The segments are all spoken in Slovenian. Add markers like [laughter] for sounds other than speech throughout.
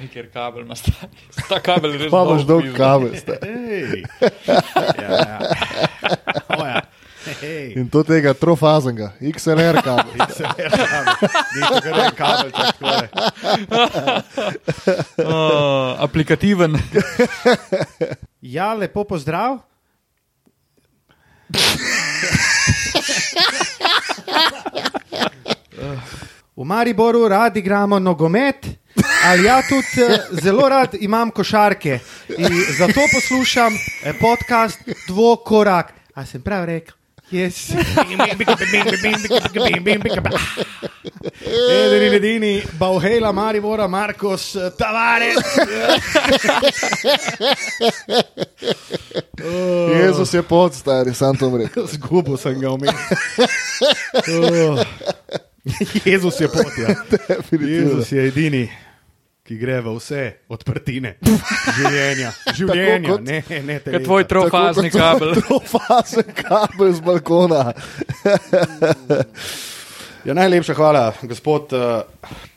[laughs] Ker kabel ima stari. Ta kabel je res Pa imaš dolg kabel. sta. Hej. [laughs] Ja, ja. O, ja. Hej. In to tega trofazenga, XLR [laughs] kabel. Ni to, kar je kabelček. takole. Uh, aplikativen. Ja, lepo pozdrav. V Mariboru radi igramo nogomet, ali ja, tudi eh, zelo rad imam košarke. In zato poslušam eh, podcast Dvokorak. A sem prav rekel? Yes. Edini, edini, Bauhela, Maribora, Markos, eh, Tavares. [laughs] Jezus je pod, stari, sam to rekel. Zgubil sem ga omenil. Oh. [laughs] Jezus je pot, ja. [laughs] Definitivno. Jezus je edini, ki gre v vse odprtine [laughs] življenja. življenja kot- ne, ne, Kaj je tvoj trofazni kabel? Trofazen kabel z balkona. Ja, najlepša hvala, gospod, uh,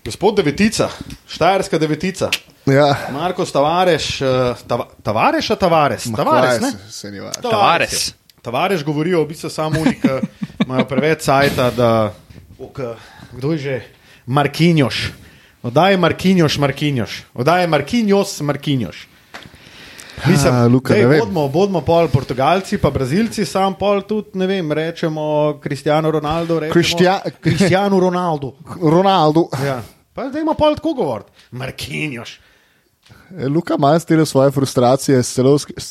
gospod Devetica, Štajerska Devetica. Ja, Marko Tavares, uh, tava, Tavares, a Tavares? Tavares, ne? se, se važno. Tavares. Tavares govorijo, v bistvu samo oni, ki imajo preveč sajta, da. Ok, kdo je že? Markinjoš. Odaj je Markinjoš, Markinjoš. Odaj je Markinjos, Markinjoš. Mislim, A, Luka, dej, bodimo, bodimo pol Portugalci, pa Brazilci, sam pol tudi, ne vem, rečemo Cristiano Ronaldo. Rečemo Kristja- Cristiano Ronaldo. [laughs] Ronaldo. Ja. Pa zdaj ima pol tako govoriti. Markinjoš. Luka malo stile svoje frustracije s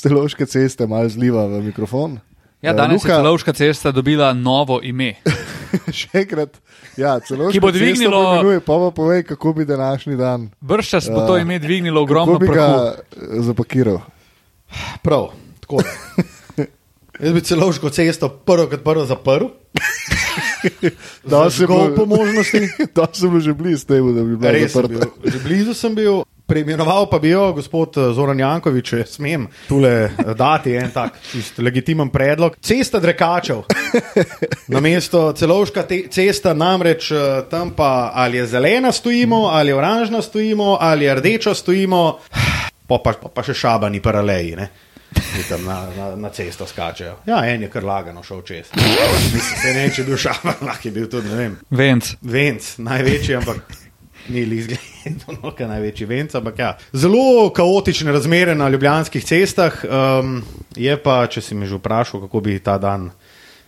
celovške ceste, malo zliva v mikrofon. Ja, E, danes Luka, je Celovška cesta dobila novo ime. [laughs] še enkrat, ja, celovška Ki bo dvignilo- poimenuje, Pa pa povej, kako bi današnji dan, Brščas bo to Ja. ime dvignilo ogromno kako bi prahu. ga eh, zapakiral. Prav, tako. [laughs] Jaz bi celovško cesto prvo kot prvo zaprl. Je Zažgal bilo- po možnosti. [laughs] Da sem bil že blizu temu, da bi bila Res zaprta. bil. Že blizu sem bil. Preimenoval pa bi jo gospod eh, Zoran Jankovič, če smem tule eh, dati en tak čist legitimen predlog. Cesta drekačev. [laughs] Na mesto celovška te, cesta, namreč eh, tam pa ali je zelena stojimo, ali je oranžna stojimo, ali je rdeča stojimo, pa, pa, pa, še šabani paraleji. Ne? Ki tam na, na, na cesto skačejo. Ja, en je kar lagano šel čez. Mislim, se ne, vem, če je bil šaban, lahko je bil tudi, ne vem, Venc. Venc, največji, ampak ni li [laughs] izgledal, no, kaj največji venc. Ja. Zelo kaotične razmere na ljubljanskih cestah. Um, je pa, če si me že vprašal, kako bi ta dan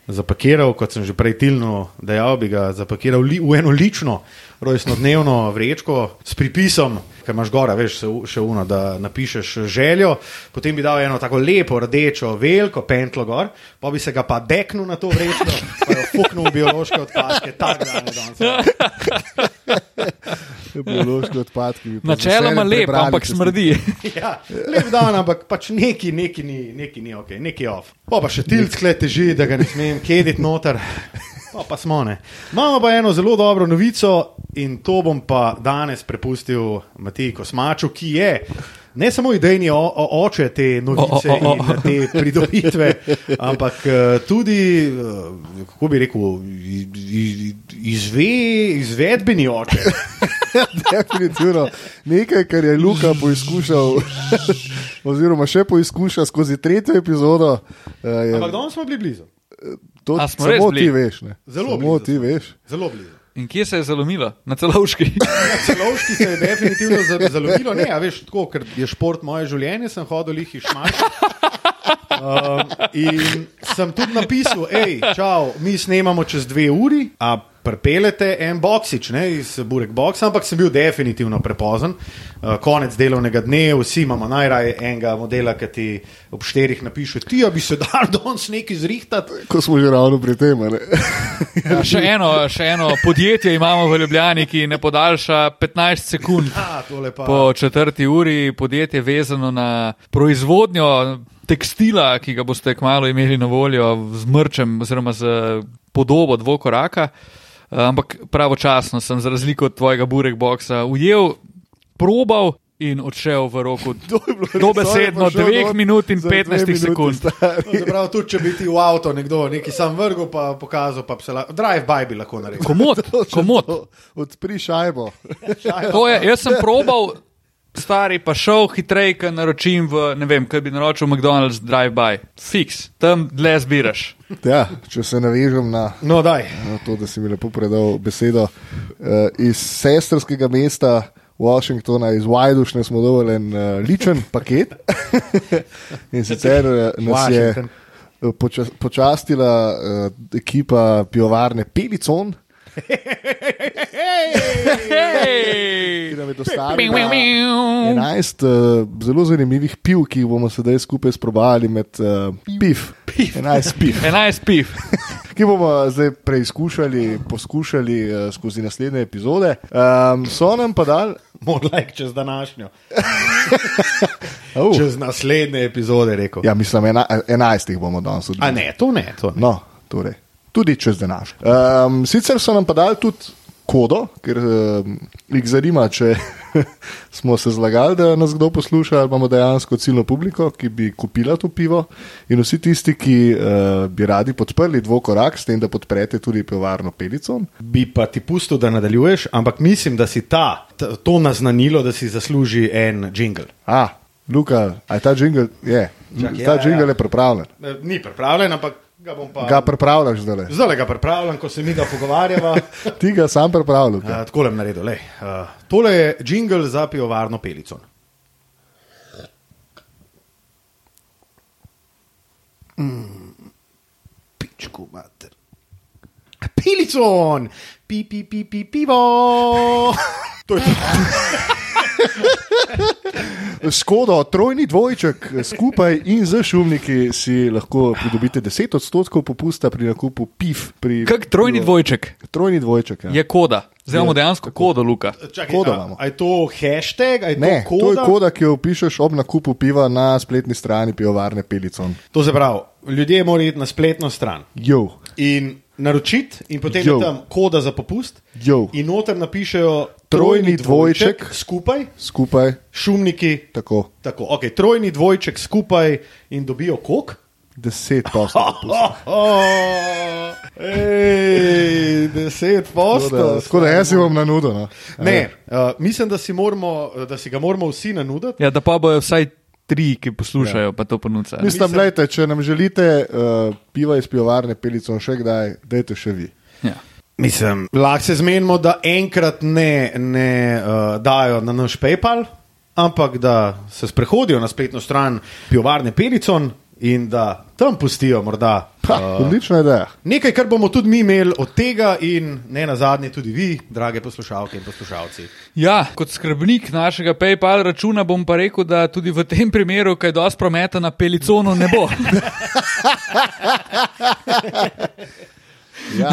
zapakiral, kot sem že prej tilno dejal, bi ga zapakiral li, v eno lično rojstnodnevno vrečko s pripisom. Ker imaš gora, veš, še uno, da napišeš željo, potem bi dal eno tako lepo, rdečo, veliko pentlo gor, pa bi se ga pa deknil na to vrečko, pa jo fuknil v biološke odpadke, tako da ne danes. [laughs] Biološki odpadki. Načeloma lep, ampak smrdi. [laughs] Ja, lep dan, ampak pač neki, neki ni, neki ni ok, neki off. Pa pa še tilc kle teži, da ga ne smem kediti noter. Pa, pa smo ne. Imamo pa eno zelo dobro novico in to bom pa danes prepustil Matiji Kosmaču, ki je ne samo idejni o, o, oče te novice O, o, o, in te pridobitve, ampak eh, tudi, eh, kako bi rekel, izve, izvedbeni oče. [laughs] Definitivno nekaj, kar je Luka poizkušal, [laughs] oziroma še poizkuša skozi tretjo epizodo. eh, Je, Ampak danes smo bili blizu. To A smo res samo bili? ti veš. Ne? Zelo samo blizu ti veš. Zelo blizu. In kje se je zalomilo? Na celovški. [laughs] Na celovški se je definitivno za- zalomilo, ne, a veš, tako, ker je šport moje življenje, sem hodil jih išmati. Um, in sem tudi napisal, hej, čau, mi snemamo čez dve uri, a prepelete en boksič ne, iz Burek Boxa, ampak sem bil definitivno prepozen. Uh, konec delovnega dne, vsi imamo najraje enega modela, ki ti ob štirih napiše, ti a bi se dal danes nekaj zrihtati. Ko smo že ravno pri tem. a ne. [laughs] Ja, še, eno, še eno podjetje imamo v Ljubljani, ki ne podaljša 15 sekund. A, pa. Po četrti uri podjetje vezano na proizvodnjo tekstila, ki ga boste kmalo imeli na voljo z mrčem oziroma z podobo dvokoraka. Eh, Ampak pravočasno sem, za razliko od tvojega burek boksa, ujel, probal in odšel v roku [laughs] dobesedno Sorry, pa šel 2 dol minut in za dve 15 minuti, sekund. stari. Zaprav, tudi če bi ti v avto nekdo nekaj sam vrgel, pa pokazal, pa se lahko. Drive-by bi lahko naredil. Komod, [laughs] komod. to. Odpri šajbo. [laughs] To je, jaz sem probal Stari pa šel hitreje, ker naročim v, ne vem, kaj bi naročil McDonald's drive-by. Fix, tam dlje zbiraš. Ja, če se navežem na, No, daj. na to, da si mi lepo predal besedo. Uh, iz sestrskega mesta Washingtona, iz Wajdušne, smo dobili en uh, ličen paket. [laughs] In sicer uh, nas je Washington. poča počastila uh, ekipa pivovarne Pelicon. Ki nam je dostavila 11 uh, zelo zanimivih piv, ki jih bomo sedaj skupaj sprobali med uh, piv. 11 piv, 11 piv. ki bomo zdaj preizkušali, poskušali uh, skozi naslednje epizode. Um, so nam pa dal, More like čez današnjo. [laughs] oh, Čez naslednje epizode rekel. ja, mislim, ena, 11 jih bomo danes A odvili. ne, to ne. To ne. No, torej, tudi čez današnjo. Um, sicer so nam pa dali tudi kodo, ker um, jih zanima, če [laughs] smo se zlagali, da nas kdo posluša, ali imamo dejansko ciljno publiko, ki bi kupila to pivo. In vsi tisti, ki uh, bi radi podprli dvokorak, s tem, da podprete tudi pivovarno Pelicon. Bi pa ti pustil, da nadaljuješ, ampak mislim, da si ta, to naznanilo, da si zasluži en jingle. A, Luka, a je ta jingle? Je. Čak, ja, ta ja, jingle ja. je pripravljen. E, Ni pripravljen, ampak ga pa. Ga pripravljaš zdaj. Zdaj ga pripravljam, ko se mi ga pogovarjava. [laughs] Ti ga sam pripravljal. Uh, Tako le naredil. lej. Uh, tole je jingle za pivovarno Pelicon. Pičku, mater. Pelicon, pi, pi, pi, pi, pivo. [laughs] To je to. Škodo, trojni dvojček skupaj in z šumniki si lahko pridobite 10 odstotkov popusta pri nakupu PIF. Pri Kak trojni dvojček Trojni dvojček. Ja. je koda. Zdaj imamo dejansko kodo, Luka. Čakaj, Kodo a- imamo. A je to hashtag, a je Ne, to koda? to je koda, ki jo pišeš ob nakupu piva na spletni strani pivovarne Pelicon. To se pravi, ljudje morajo iti na spletno stran Jo, in naročiti, in potem Jo. je tam koda za popust. jo, In noter napišejo Trojni dvojček. skupaj, skupaj, šumniki. tako, Tako, okay, trojni dvojček skupaj in dobijo kok. 10 [laughs] poslov. Oh, ej, deset postov. Tako da jaz bom na nudo. No. Ne, uh, mislim, da si, moramo, da si ga moramo vsi nanuditi. Ja, da pa bojo vsaj tri, ki poslušajo, pa to ponucajo. Mislim, Mislim- gledajte, če nam želite uh, piva iz pivovarne Pelicon še kdaj, dajte še vi. Ja. Mislim, lahko se zmenimo, da enkrat ne, ne uh, dajo na naš PayPal, ampak da se sprehodijo na spletno stran pivovarne Pelicon in da tam pustijo morda. Ha, uh, odlična ideja. Nekaj, kar bomo tudi mi imeli od tega, in ne na zadnje, tudi vi, drage poslušalke in poslušalci. Ja, kot skrbnik našega PayPal računa bom pa rekel, da tudi v tem primeru, kaj dosti prometa na Peliconu ne bo. [laughs] Ja.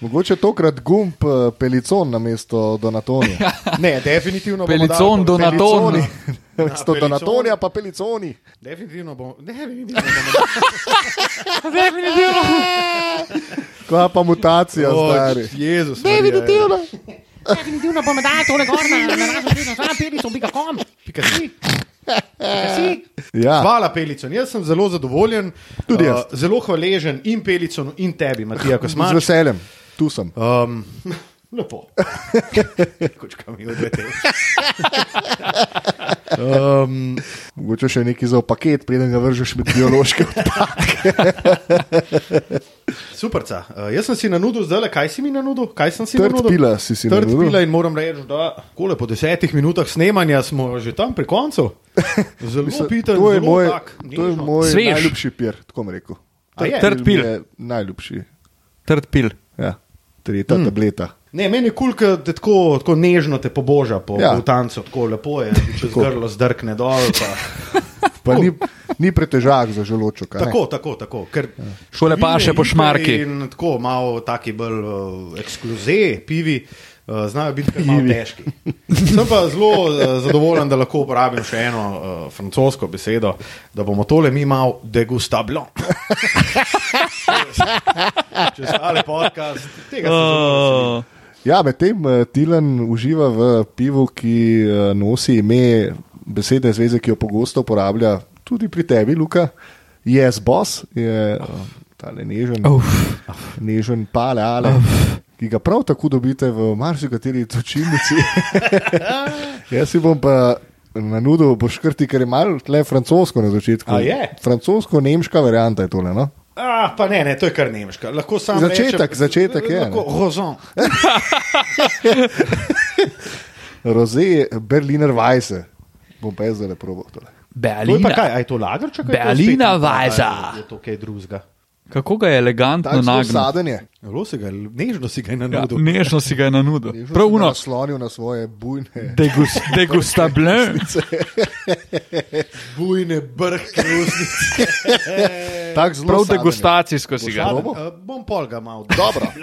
Mogoče tokrat gumb eh, Pelicon na mesto Donatonija. Ne, definitivno bomo Pelicon dali- Donaton. Peliconi. Na mesto Pelicon. Donatonija pa Peliconi. Definitivno bomo. Definitivno bomo [laughs] Definitivno. Kva pa mutacija, O, stari. Jezus. Marija, Definitivno bomo dali tole gor na, na našo spletno stran, pelico.com. Pika si. Pika si. Ja, Hvala, Pelicon. Jaz sem zelo zadovoljen. Tudi jaz. Uh, zelo hvaležen in Peliconu, in tebi, Matija z Kosmač. veseljem, tu sem. Um, lepo. [laughs] Kočka mi odvete. [laughs] Um, Mogoče še nekaj za paket, preden ga vržeš med biološke odpadke. [laughs] superca. Uh, jaz sem si na nudu zdaj, kaj si mi na nudu? Kaj sem si Trd na nudu? pila si si Trd nanudil. pila in moram reči, da kole, po desetih minutah snemanja smo že tam pri koncu. Zelo piten, to je zelo moj, tak, to je moj Svež. najljubši pir, tako bom rekel. A je? Trd pil. je najljubši. Trd pil. Ja, tretja Hmm. mm. tableta. Ne, meni je kul, cool, da tako, tako nežno te poboža po Ja. ja. tancu, tako lepo je, [laughs] čez grlo zdrkne dol. Pa. [laughs] Pa ni, ni pretežak za želoček. a ne? Tako, tako, tako. Ker Šole pa še po šmarki. In tako malo taki bolj uh, ekskluze, pivi. Uh, znajo biti kar malo težki. Sem pa zelo uh, zadovoljen, da lahko uporabim še eno uh, francosko besedo, da bomo tole mi malo degustablo. [laughs] Če stale podcast, tega veselim. Uh, Ja, medtem eh, Tilan uživa v pivu, ki eh, nosi ime besede zveze, ki jo pogosto uporablja tudi pri tebi, Luka. Yes, boss je eh, tale nežen, uf. nežen pale ale. Ki ga prav tako dobite v marsikateri točilnici. [laughs] Jaz si bom pa na nudu poškrti, ker je malo tle francosko na začetku. A je? Francosko-nemška varianta je tole. No? Ah, pa ne, ne, to je kar nemška. Lahko sam Začetek, rečem, začetek je, Lahko. Rozon. [laughs] Roze, Berliner Weisse. Bom pa jaz zdaj probal tole. To je pa Berlina. kaj, aj to lagarček? ali to Berlina Weissa. Je to kaj drugega. Kako ga je elegantno nagnil. Zelo si ga, nežno si ga je Ja, nanudil. nežno si ga je nanudil. Prav uno, Naslonil na svoje bujne. degus, degustable. [laughs] Bujne brhke usnice. [laughs] Prav saden je. degustacijsko si ga. Boš Uh, bom pol ga mal. Dobro, [laughs]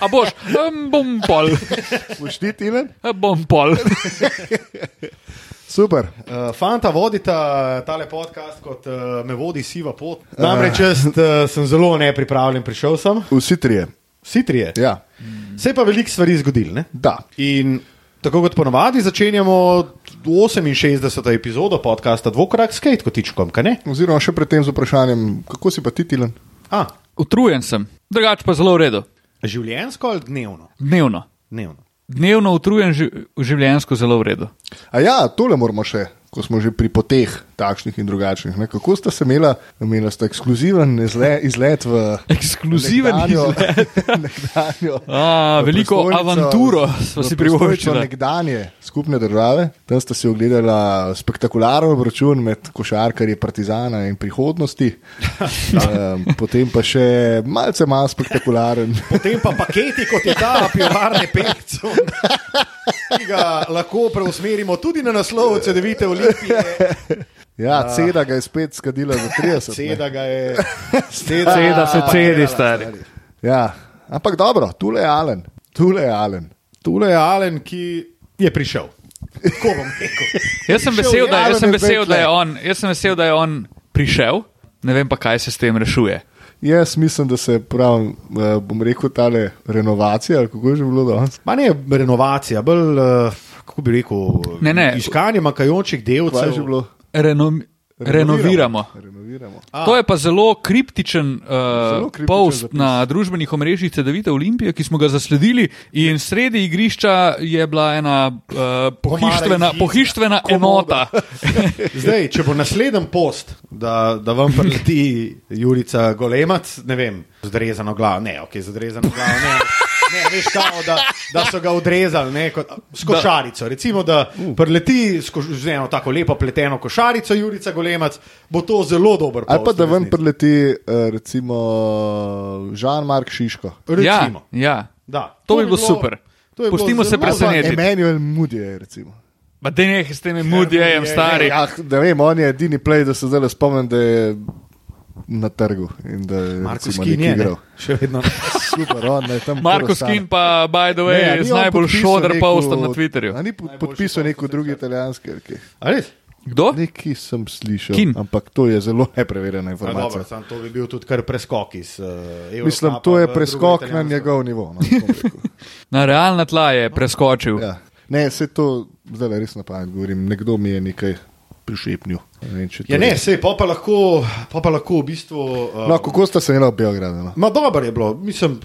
A boš, em, bom pol, boš ti tilen? bom pol. Super. Uh, fanta vodita tale podcast, kot uh, me vodi siva pot. Namreč jaz uh, sem zelo nepripravljen, prišel sem, Vsi trije. vsi trije. Ja, Se je pa veliko stvari zgodilo. ne? da. In tako kot ponovadi, začenjamo 68. epizodo podcasta Dvokorak s Kate Kotičkom, kaj ne? Oziroma še predtem z vprašanjem, kako si pa ti tilen? A, Utrujen sem, drugače pa zelo v redu. življensko ali dnevno? Dnevno. Dnevno. Dnevno utrujen, ži- življenjsko zelo v redu. A ja, tole moramo še, ko smo že pri poteh takšnih in drugačnih. Ne? Kako sta se imela, imela sta ekskluziven izle, izlet v Ekskluziven nekdanjo- izlet. [laughs] nekdanjo A, v veliko avanturo v si privoščila. Nekdanje skupne države, tam sta si ogledala spektakularen obračun med košarkarji Partizana in prihodnosti, [laughs] um, potem pa še malce manj spektakularen. [laughs] Potem pa paketi, kot je ta pivovarne pevcev, ki ga lahko preusmerimo tudi na naslov CD-vite Olimpije. [laughs] Ja, Ceda ga je spet skadila za 30. ne. Seda ga je. [laughs] Ceda se cedi, stari. Ja, ampak dobro, tule je Alen, tule je Alen. Tule je Alen, ki je prišel. Tako bom rekel. [laughs] Jaz sem vesel, je, da, jaz sem je vesel, da je on, jaz sem vesel, da je on prišel, ne vem pa, kaj se s tem rešuje. Jaz mislim, da se prav, eh, bom rekel, tale renovacija, ali kako je že bilo danes. Ma ne renovacija, bolj, uh, kako bi rekel, Ne, ne. iskanje makajočih delcev. bilo? Reno, renoviramo. Renoviramo. A. To je pa zelo kriptičen, uh, Zelo kriptičen post zapis. na družbenih omrežjih CD-vite Olimpije, ki smo ga zasledili. In sredi igrišča je bila ena uh, pohištvena, pohištvena enota. [laughs] Zdaj, če bo naslednji post, da, da vam prileti Jurica Golemac, ne vem, z odrezano glavo, ne, ok, z odrezano glavo, ne. Ne, veš, kao, da, da so ga odrezali ne, kot, s košarico. Recimo, da prileti s, koš, z eno tako lepo pleteno košarico, Jurica Golemac, bo to zelo dober post. Ali pa da ven prileti, eh, recimo, Žan-Mark Šiško. Ja, Recimo. ja. Da, To bi bilo super. to bi bilo Pustimo se presenetiti. Emanuel Mudije, recimo. Ma da ne, s temi mudijem, stari. Ja, da vem, on je edini play, da se zdaj spomnim, da je na trgu in da je Marko Skin nekaj je, igral. še vedno. [laughs] Super, on je tam. Marko. Skin pa, by the way, Ne, je najbolj šodr neko- postom na Twitterju. Ni pod- podpisal neko drugi italijanski, ali? Kdo? Neki sem slišal, Kin. ampak to je zelo nepreverjena A, informacija. dobro, sam to bi bil tudi kar preskok iz uh. Mislim, to je preskok na njegov nivo. No. [laughs] Na realna tla je preskočil. ja. Ne, se to zdaj res na pamet govorim. Nekdo mi je nekaj prišepnil. Ne vem, če to Ja, ne, je- sej, pa, pa, lahko, pa, pa lahko v bistvu. Uh, No, kako sta se imela v Beogradu? No? Ma dobro je bilo, mislim,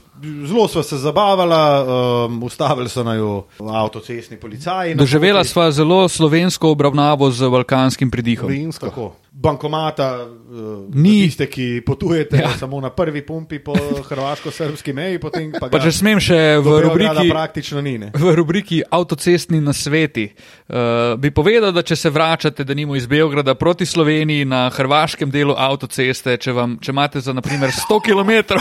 zelo smo se zabavala, um, ustavili so naju avtocestni policaji. na Doživela sva zelo slovensko obravnavo z balkanskim pridihom. Tako. Bankomata, uh, Ni. tiste, ki potujete ja. Samo na prvi pumpi po [laughs] hrvaško-srpski meji, pa, Pa če smem še v rubriki, praktično ni. Ne? v rubriki avtocestni nasveti, uh, bi povedal, da če se vračate, da nimo iz Beograda proti Sloveniji na hrvaškem delu avtoceste, če, vam, če imate za naprimer 100 km.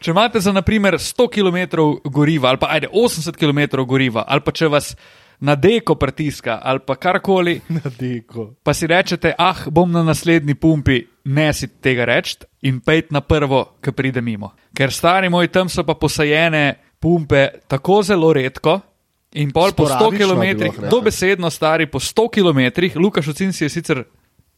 Če imate za naprimer 100 km goriva ali pa ajde 80 km goriva ali pa če vas na deko pritiska ali pa karkoli, [laughs] Na deko. pa si rečete, ah, bom na naslednji pumpi, ne si tega reči in pejt na prvo, ki pride mimo. Ker stari moj, tam so pa posajene pumpe tako zelo redko. In pol po 100 Sporadično km, dobesedno stari po 100 km, Lukaš Ocin si je sicer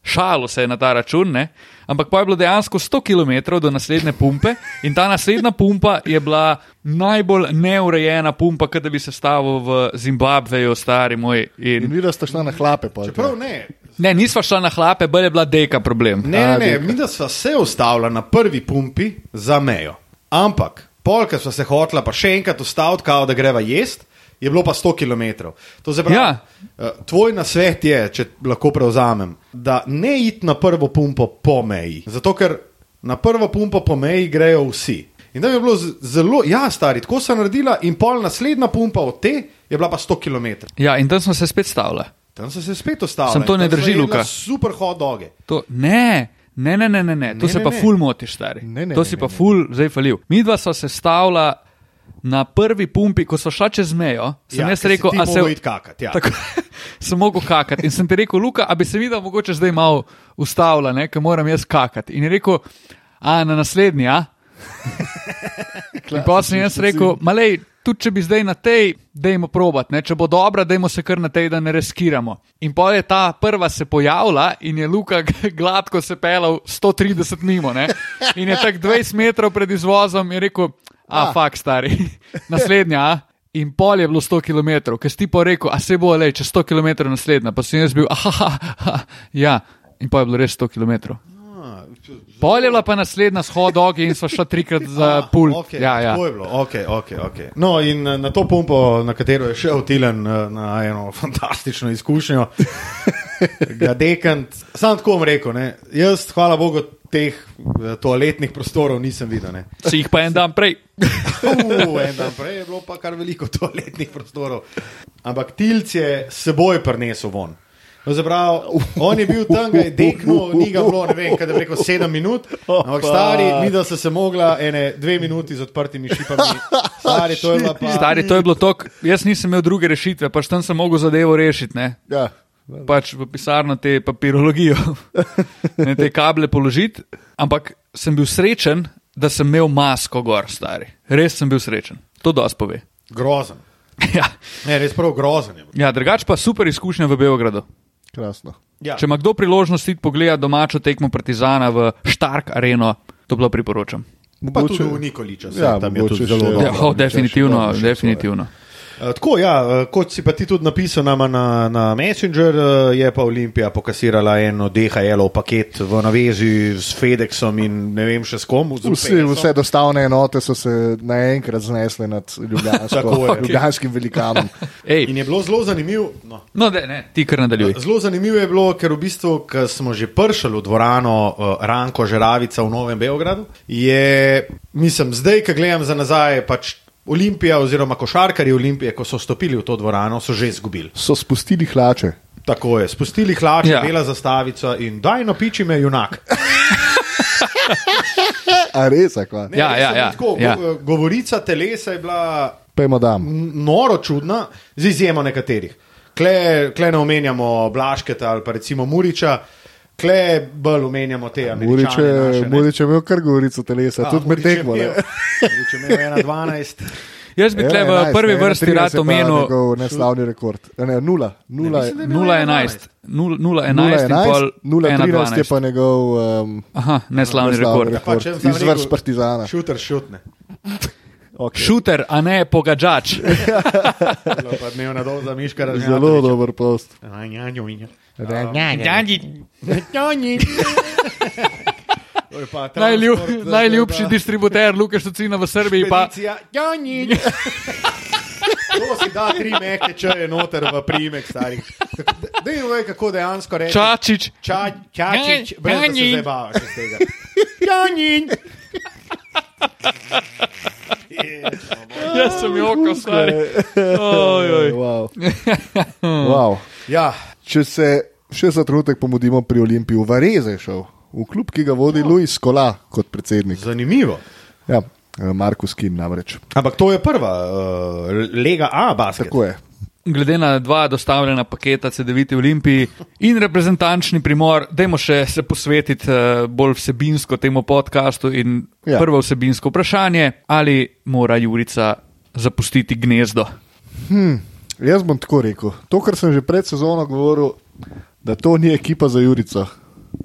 šalo se je na ta račun, ne? ampak pa je bilo dejansko 100 km do naslednje pumpe in ta naslednja pumpa je bila najbolj neurejena pumpa, kot da bi se stavil v Zimbabveju, stari moj. In In videla sta šla na hlape. pol, Čeprav tja. ne, Ne, nisva šla na hlape, bolj je bila deka problem. Ne, ne, A, ne, mi da smo se ustavili na prvi pumpi za mejo. Ampak, polka smo se hotla pa še enkrat ustaviti, kao da greva jest, je bilo pa 100 km. To se pravi, Ja. ja. tvoj nasvet je, če lahko prevzamem, da ne iti na prvo pumpo po meji. Zato, ker na prvo pumpo po meji grejo vsi. In da je bilo zelo, ja, stari, tako so naredila, in pol naslednja pumpa od te je bila pa 100 km. Ja, in tam smo se spet stavili. Tam so se spet ostali. Sem to ne drži, Luka. Super hot doge. To, ne, ne, ne, ne, ne, ne. to Ne, se ne, pa ne. ful motiš, stari. Ne, ne, to ne, si ne, pa ne. ful zdaj falil. Mi dva sva se stavila na prvi pumpi, ko so šla čez mejo. Sem Ja, jaz rekel, a se. mogel iti kakat, ja. Tako, [laughs] sem mogel kakati. In sem ti rekel, Luka, a bi se videl, mogoče zdaj malo ustavila, ne, ker moram jaz kakati. In je rekel, a na naslednji, a? [laughs] In pa sem jaz rekel, malej, tudi če bi zdaj na tej, dajmo probat, ne? če bo dobra, dajmo se kar na tej, da ne riskiramo. In pa je ta prva se pojavila in je Luka [laughs] gladko se pelal 130 mimo. Ne? In je tako 20 metrov pred izvozom in rekel, a, fak stari, [laughs] naslednja. A? In pol je bilo 100 km, ker si ti pa rekel, a se bo le, če 100 km naslednja, pa sem jaz bil, aha, aha, ja, in pa je bilo res 100 km. Pol je bila pa naslednja shodogi in so šla trikrat za pult. Okay, ja, ja. Bilo, okay, okay, okay. No, in eh, na to pumpo, na katero je šel Tilen eh, na eno fantastično izkušnjo, [laughs] ga dekant, sam tako bom rekel, ne, jaz, hvala Bogu, teh eh, toaletnih prostorov nisem videl. Ne. Si jih pa en dan prej. [laughs] Uh, en dan prej je bilo pa kar veliko toaletnih prostorov. Ampak Tilc je seboj prinesel von. Pravi, on je bil tam, ga je deknil, ni ga bilo, ne vem, kaj je rekel, sedem minut. Ampak stari, da so se mogla ene dve minuti z odprtimi šipami. Stari, to je bila pa. Stari, to je bilo tok. Jaz nisem imel druge rešitve, pač tam sem mogel zadevo rešiti. Ne? Ja. Pač v pisarno te papirologijo, [laughs] ne te kable položiti. Ampak sem bil srečen, da sem imel masko gor, stari. Res sem bil srečen. To dosti pove. Grozen. [laughs] Ja, Ne, res prav grozen je. ja drugač pa super izkušnja v Beogradu. Krasno. Ja. Če ima kdo priložnost iti pogledati domačo tekmo Partizana v Štark areno, to bilo priporočam. Pa tudi v Nikoliča, Ja, tam je mogoče tudi zelo še- dobro. Ja, oh, definitivno, definitivno. Uh, tako, ja, uh, kot si pa ti tudi napisal nama na, na Messenger, uh, je pa Olimpija pokasirala eno DHL-ov paket v navezi s FedExom in ne vem še s kom. z Vsi, vse dostavne enote so se naenkrat znesle nad ljubljansko, ljubljanskim velikanom. [laughs] Ej, In je bilo zelo zanimivo. No. no, de, ne, ti kar nadaljuj. Zelo zanimivo je bilo, ker v bistvu, ko smo že prišli v dvorano uh, Ranko Žeravica v Novem Beogradu, je, mislim, zdaj, ko gledam za nazaj, pač Olimpija oziroma košarkari Olimpije, ko so stopili v to dvorano, so že izgubili. So spustili hlače. Tako je, spustili hlače, Ja. bela zastavica in daj napiči me junak. A res. Ne, Ja, ja, ja, Tako, ja. go- Govorica telesa je bila noro čudna, z izjemo nekaterih. Kle, kle ne omenjamo Blašketa ali pa recimo Muriča, kle bolj omenjamo te američane. naše, je, ne. Murič je imel kar govorico telesa, A, tudi med je tekmo. ne. Murič je imel 1-12. [laughs] Jaz bi tle v 11, prvi ne, vrsti 31 rad je pa omenil njegov neslavni rekord. Ne, nula. Nula, mislim, da je 0-11. 0-11 in 0-11, pol 0-13 je 1-12. pa njegov um, Aha, neslavni neslavni rekord. rekord. Pa če sem Iz rekel, vrst Partizana. Šuter, šutne. [laughs] Okay. Šuter, a ne pogačač. [laughs] Bilo pa dnevna doza Miška razgledala. Zelo dober post. Najljub, najljubši distributer Lukaš Tocina v Srbiji pa. To [laughs] si da tri mehke čaje noter v primek starih. Da jim ve, kako dejansko reči. Čačič. Ča, čačič, brez da se Janji. zabavaš iz tega. Janji. Jaz sem jokal, stari. Oj, oj. Wow. [laughs] Wow. Ja, Če se še za trenutek pomudimo pri Olimpiji, v Vareze je šel, v klub, ki ga vodi Luis Kola kot predsednik. zanimivo. Ja, eh, Markus Kim namreč. Ampak to je prva uh, lega A basket. Tako je. Glede na dva dostavljena paketa CD-viti Olimpiji in reprezentančni primor, dajmo še se posvetiti eh, bolj vsebinsko temu podkastu. In Ja. prvo vsebinsko vprašanje, ali mora Jurica zapustiti gnezdo. Jaz bom tako rekel. To, kar sem že pred sezono govoril, da to ni ekipa za Jurico.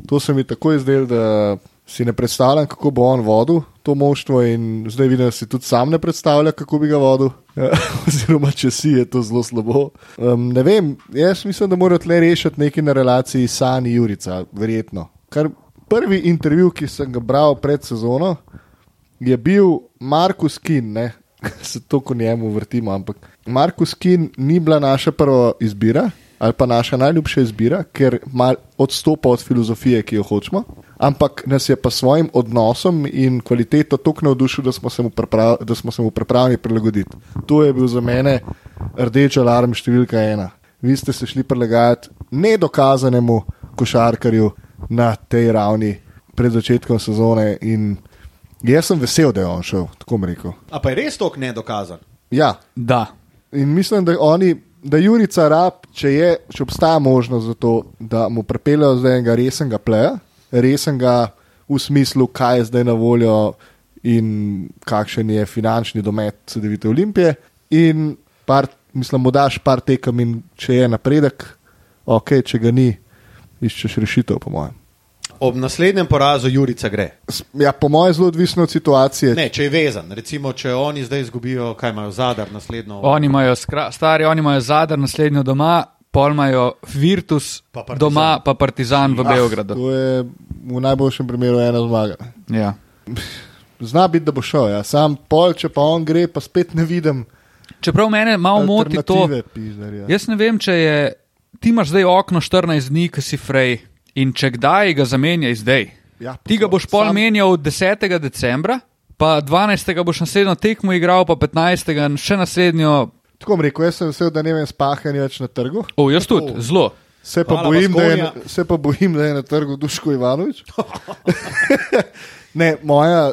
To se mi tako izdel, da si ne predstavljam, kako bo on vodil to moštvo, in zdaj vidim, da si tudi sam ne predstavlja, kako bi ga vodil. Ja, [laughs] Oziroma, če si je to zelo slabo. Um, ne vem, jaz mislim, da morajo tle rešiti nekaj na relaciji Sani Jurica, verjetno. Kar prvi intervju, ki sem ga bral pred sezono, je bil Markus Kin, ne, [laughs] se toliko njemu vrtimo. Ampak Markus Kin ni bila naša prva izbira ali pa naša najljubša izbira, ker odstopa od filozofije, ki jo hočemo. Ampak nas je pa svojim odnosom in kvaliteto tako navdušil, da smo se mu, priprav, da smo se mu pripravljeni prilagoditi. To je bil za mene rdeč alarm številka ena. Vi ste se šli prilagajati nedokazanemu košarkarju na tej ravni pred začetkom sezone. In jaz sem vesel, da je on šel, tako bom rekel. A pa je res tok nedokazan? Ja, Da. in mislim, da oni. Da Jurica rab, če, je, če obstaja možnost za to, da mu pripeljejo zdaj enega resnega pleja, resnega v smislu, kaj je zdaj na voljo in kakšen je finančni domet CD-vite Olimpije, in par, mislim, mu daš par tekem, in če je napredek, ok, če ga ni, iščeš rešitev, po mojem. Ob naslednjem porazu Jurica gre. Ja, po mojem je zelo odvisno od situacije. Ne, če je vezan, recimo, če oni zdaj izgubijo, kaj imajo zadar naslednjo. Oni imajo, skra, stari, oni imajo zadar naslednjo doma, pol imajo Virtus Pa Partizan. doma, pa Partizan v Beogradu. To je v najboljšem primeru ena zmaga. Ja. Zna biti, da bo šel, ja. sam pol, če pa on gre, pa spet ne vidim. Čeprav mene malo moti to, alternative, pizdarja. jaz ne vem, če je, ti imaš zdaj okno 14 dni, ki si frej in če kdaj ga zamenjaj zdaj. Ja, Ti ga boš pol sam- menjal 10. decembra, pa 12. boš naslednjo tekmo igral, pa 15. še naslednjo. Tako rekel, jaz sem vesel, da ne vem, spahe ni več na trgu. O, jaz tudi, zelo. Se pa, Hvala, bojim, da je, Baskonja. se pa bojim, da je na trgu Duško Ivanovič. [laughs] ne, moja,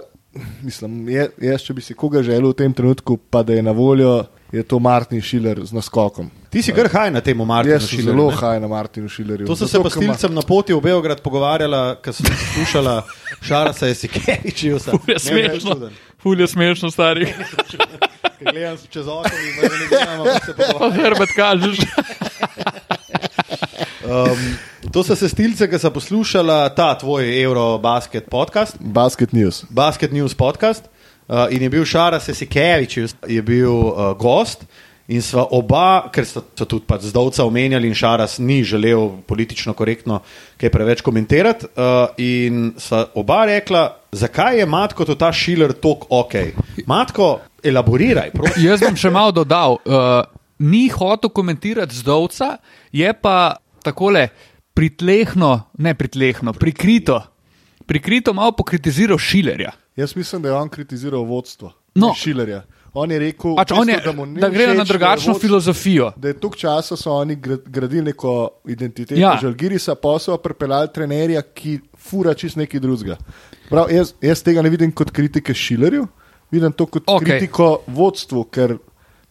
mislim, je, jaz, če bi si koga želel v tem trenutku, pa da je na voljo, je to Martin Šiler z naskokom. Ti si kar haj na tem Martinu Jaz sem Šilerju, zelo ne? haj na Martinu Šilerju. To so se pa ima- stilcem na poti v Beograd pogovarjala, ker sem poslušala Šarasa Jesikeviča. Ful je smešno, ful je smešno, stari. Gledam čez okno in ne gledam, kako se pogovarjala. Herbert kažeš. Um, to so se stilce, ki so poslušala ta tvoj Eurobasket podcast, Basket News. Basket News podcast. Uh, in je bil Šaras Jesikevič, je bil uh, gost. In sva oba, ker so, so tudi pač zdovca omenjali, in Šaras ni želel politično korektno kaj preveč komentirati. Uh, in sva oba rekla, zakaj je Matko to ta šiler tok ok. Matko, elaboriraj, prosim. Jaz bom še malo dodal. Uh, ni hotel komentirati zdovca, je pa takole pritlehno, ne pritlehno, prikrito, prikrito malo pokritiziral Šilerja. Jaz mislim, da je on kritiziral vodstvo. No. Šilerja. On je rekel, Pač on je, da, da grejo na drugačno vodstvo- filozofijo. Da je toliko časa so oni gra- gradili neko identiteto Ja. ja. Žalgirisa, pa so pripeljali trenerja, ki fura čist nekaj drugega. Prav, jaz, jaz tega ne vidim kot kritike Šilerju, vidim to kot okay. kritiko vodstvu, ker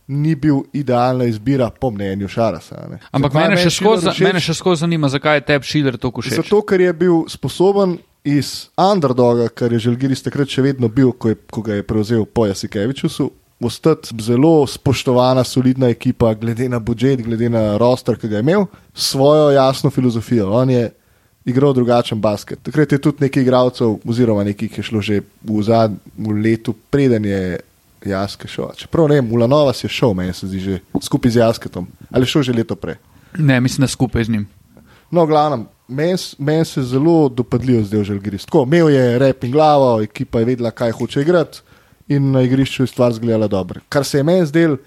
ni bil idealna izbira, po mnenju Šarasa. ne. Ampak Zakaj mene še, skozi, Šiler všeč? mene še skozi zanima, zakaj je tebi Šiler tako všeč. Zato, ker je bil sposoben iz underdoga, kar je Žalgiris takrat še vedno bil, ko, je, ko ga je prevzel po Jasikevičusu, ostati zelo spoštovana, solidna ekipa, glede na budžet, glede na roster, ki ga je imel, svojo jasno filozofijo. On je igral drugačen basket. Takrat je tudi nekaj igralcev, oziroma nekaj, ki je šlo že v zadnjem letu, preden je Jaske šel. Čeprav ne vem, Ulanovas je šel, meni se zdi že skupaj z Jasketom, ali je šel že leto prej. Ne, mislim, da skupaj z njim. No, glavno, meni meni se je zelo dopadljivo zdel Žalgiris. Tako, imel je rep in glavo, ekipa je vedela, kaj hoče igrati in na igrišču je stvar zgledala dobro. Kar se je meni zdel,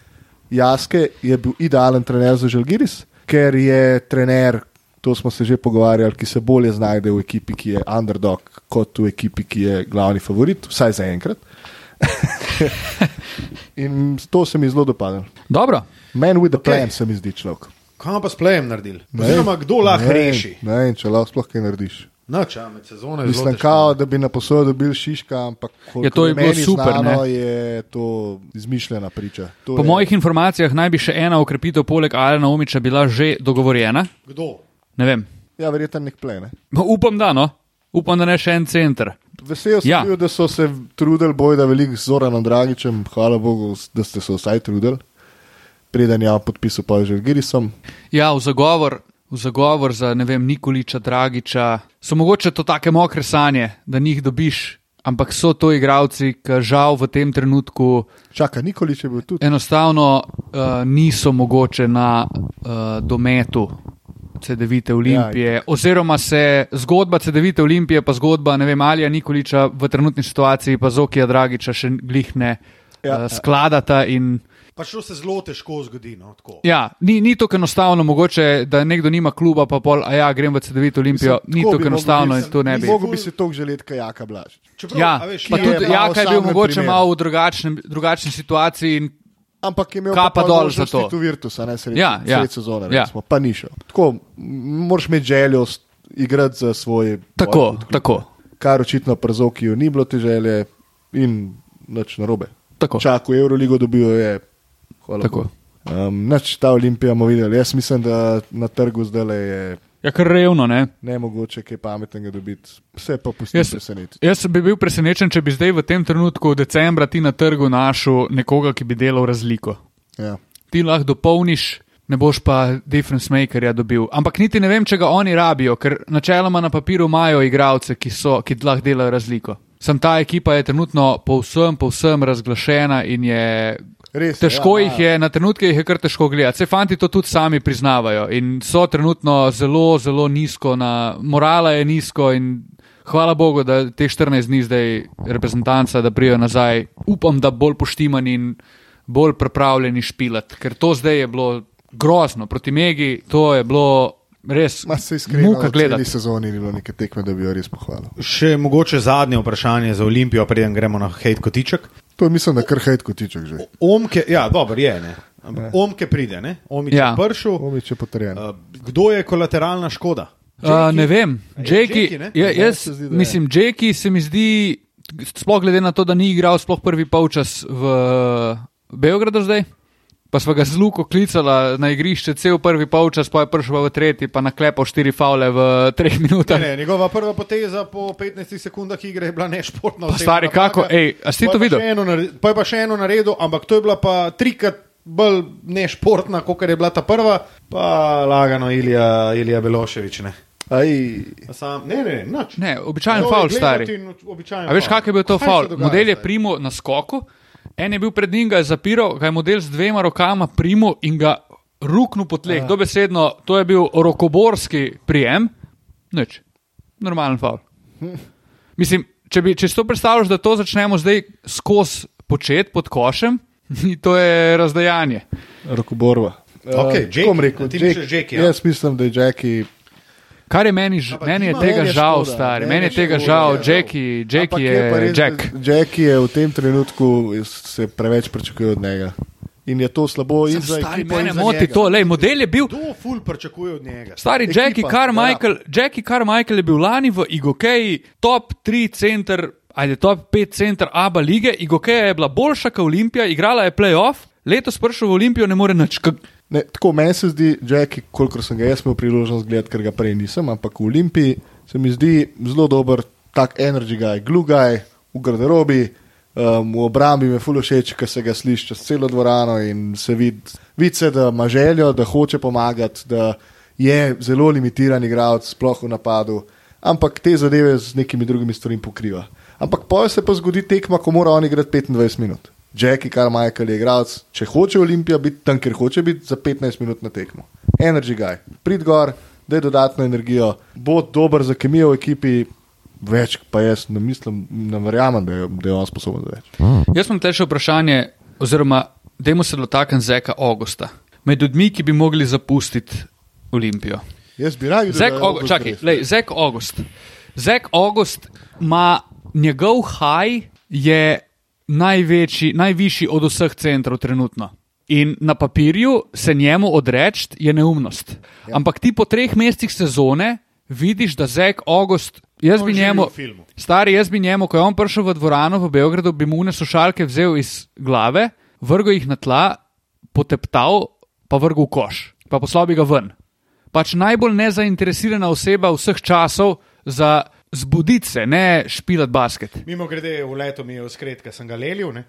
Jaske je bil idealen trener za Žalgiris, ker je trener, to smo se že pogovarjali, ki se bolje znajde v ekipi, ki je underdog, kot v ekipi, ki je glavni favorit, vsaj za enkrat. [laughs] in to se mi zelo dopadlo. Dobro, Man with a Ok. plan se mi zdi človek. Kaj pa s plejem naredili? Ne Oziroma, kdo lahko ne reši? Ne vem, če lahko sploh kaj narediš. Noč, ja, med sezono je Mislim, zelo težko. kao, da bi na posojo dobil šiška, ampak Ja, to je bilo super, Znano, ne? je to izmišljena priča. To po je, mojih informacijah naj bi še ena ukrepitev poleg Alena Omiča bila že dogovorjena. Kdo? Ne vem. Ja, verjetno nek plene. No, Upam, da no. Upam, da ne še en center. Vesel sem Ja. bil, da so se trudili, boj da veliko z Zoranom Dragičem, hvala Bogu, da ste se vsaj trudili. Preden je podpisal pa že Girisom. Ja, v zagovor, v zagovor za ne vem, Nikoliča, Dragiča. So mogoče to take mokre sanje, da njih dobiš, ampak so to igravci, ki žal v tem trenutku Čaka, Nikolič je bil tudi. enostavno uh, niso mogoče na uh, dometu. CD-vite Olimpije, ja. oziroma se zgodba CD-vite Olimpije, pa zgodba ne vem, Alija Nikoliča v trenutni situaciji, pa Zokija Dragiča še glih ne Ja, ja, ja. skladata. In, Pač to se zelo težko zgodi. No, tako. ja, ni, ni tako enostavno, mogoče, da nekdo nima kluba, pa pol, a ja, grem v CD-vito Olimpijo. Mislim, Ni mogel enostavno in to ne bi. Mogoče bi si to želeti, kaj jaka blaž. Čeprav, Ja, veš, pa tudi Jaka je bil mogoče primer. malo v drugačnem, drugačni situaciji. In, Ampak je imel pa dol za to. Tu Virtus, ne sredi, Ja, ja. sezone, Ja. recimo, pa ni šel. Tako, moraš imeti željo igrati za svoj. Tako, boy klub. tako. Kar očitno pri Zokiju ni bilo te želje in nič narobe. Tako. Čakal Euroligo, dobil jo je. Hvala Tako. Um, nač ta Olimpija bomo videli. Jaz mislim, da na trgu zdaj je Ja, kar revno, ne? ne mogoče kaj pametnega dobiti. Vse pa pusti Jaz- presenetiti. Jaz bi bil presenečen, če bi zdaj v tem trenutku, decembra, ti na trgu našel nekoga, ki bi delal razliko. Ja. Ti lahko dopolniš, ne boš pa difference makerja dobil. Ampak niti ne vem, če ga oni rabijo, ker načeloma na papiru imajo igralce, ki, so, ki lahko delajo razliko. Sam ta ekipa je trenutno povsem, povsem razglašena in je. Res, Težko ja, jih je, na trenutke jih je kar težko gledati. Se fanti to tudi sami priznavajo in so trenutno zelo, zelo nizko, na, morala je nizko in hvala Bogu, da te 14 dni zdaj reprezentanca, da prijo nazaj. Upam, da bolj poštimani in bolj pripravljeni špilat, ker to zdaj je bilo grozno. Proti Megi to je bilo res iskreno, muka v gledati. sezoni ni bilo neke tekme, da bi jo res pohvalil. Še mogoče zadnje vprašanje za Olimpijo, preden gremo na hejt kotiček. To je mislim, da kar hejt kotiček že. Omke, ja, dobro je. Ne? Ampak Omke pride, ne? Omič Ja. je pršel. Omič je potrjen. Uh, kdo je kolateralna škoda? Uh, ne vem, A je Jackie, Jackie, ne? ja, Meni jaz se zdi, je. mislim, Jackie se mi zdi, sploh glede na to, da ni igral sploh prvi polčas v Beogradu zdaj. Pa smo ga z Luko klicali na igrišče, cel prvi polčas, pa je prišel v tretji, pa naklepal štiri faule v treh minutah. Ne, ne, njegova prva poteza po 15 sekundah igre je bila nešportna. Pa stari, kako, napaka. ej, a si to pa videl? še eno naredi- Pa je pa še eno naredil, ampak to je bila pa trikrat bolj nešportna, kot je bila ta prva, pa lagano Ilija, Ilija Beloševič. Ne, Aj, sam, ne, ne, nič. Ne, običajen faul, stari. običajen A veš, kak je bil to faul? Model je primo na skoku, en je bil pred njim, ga je zapiral, ga je model z dvema rokama primo in ga ruknil po tleh. Dobesedno, to je bil rokoborski prijem, nič, normalen faul. [laughs] Mislim, če, bi, če si to predstavljaš, da to začnemo zdaj skozi početi pod košem, [laughs] to je razdajanje. rokoborva. Ok, Eh, Jackie, kom rekel, misliš Jackie, ja? Jaz mislim, da je Jackie. Kar je meni, Ampak meni je tega je žal, škoda, stari, meni je je tega škoda, žal, ja. Jackie, Jackie pa je res, Jack. Jackie je v tem trenutku, se preveč pričakuje od njega. In je to slabo in za Stari, ekipo mene moti njega. to, lej, model je bil. Kdo ful pričakuje od njega? Stari Ekipa, Jackie Carmichael, Jackie Carmichael je bil lani v Igokeji top 3 center ali top 5 center ABA lige. Igokeja je bila boljša kot Olimpija, igrala je playoff, letos prišel v Olimpijo, ne more nič. Ne, tako meni se zdi, Jackie, kolikor sem ga jaz imel priložnost gledati, ker ga prej nisem, ampak v Olimpiji se mi zdi zelo dober, tak energy guy, glue guy v garderobi. Um, v obrambi mi je fulo všeč, ker se ga sliši čez celo dvorano in se vidi, vid se, da ima željo, da hoče pomagati, da je zelo limitiran igralec, sploh v napadu, ampak te zadeve z nekimi drugimi stvarmi pokriva. Ampak poje se pa zgodi tekma, ko mora on igrati 25 minut. Jackie Carmichael je igralec, če hoče Olimpija biti tam, kjer hoče biti, za 15 minut na tekmo. Energy guy, prid gor, da je dodatno energijo, bo dober za kemijo v ekipi, več pa jaz ne mislim, ne verjamem, da je, da je on sposoben za več. Jaz imam težko vprašanje, oziroma dajmo se dotakniti Zeka Augusta. Med ljudmi, ki bi mogli zapustiti Olimpijo. Jaz bi rad videl, Zek, da je August, August čakaj, lej, Zek August. Zek August ima njegov haj je največji, najvišji od vseh centrov trenutno. In na papirju se njemu odreči je neumnost. Ja. Ampak ti po treh mesecih sezone vidiš, da Zek August, jaz bi njemu, stari, jaz bi njemu, ko je on prišel v dvorano v Beogradu, bi mu une slušalke vzel iz glave, vrgel jih na tla, poteptal, pa vrgel v koš, pa poslal bi ga ven pač najbolj nezainteresirana oseba vseh časov za zbuditi se, ne špilati basket. Mimo grede, v letu mi je uskret, sem ga lelil. [laughs]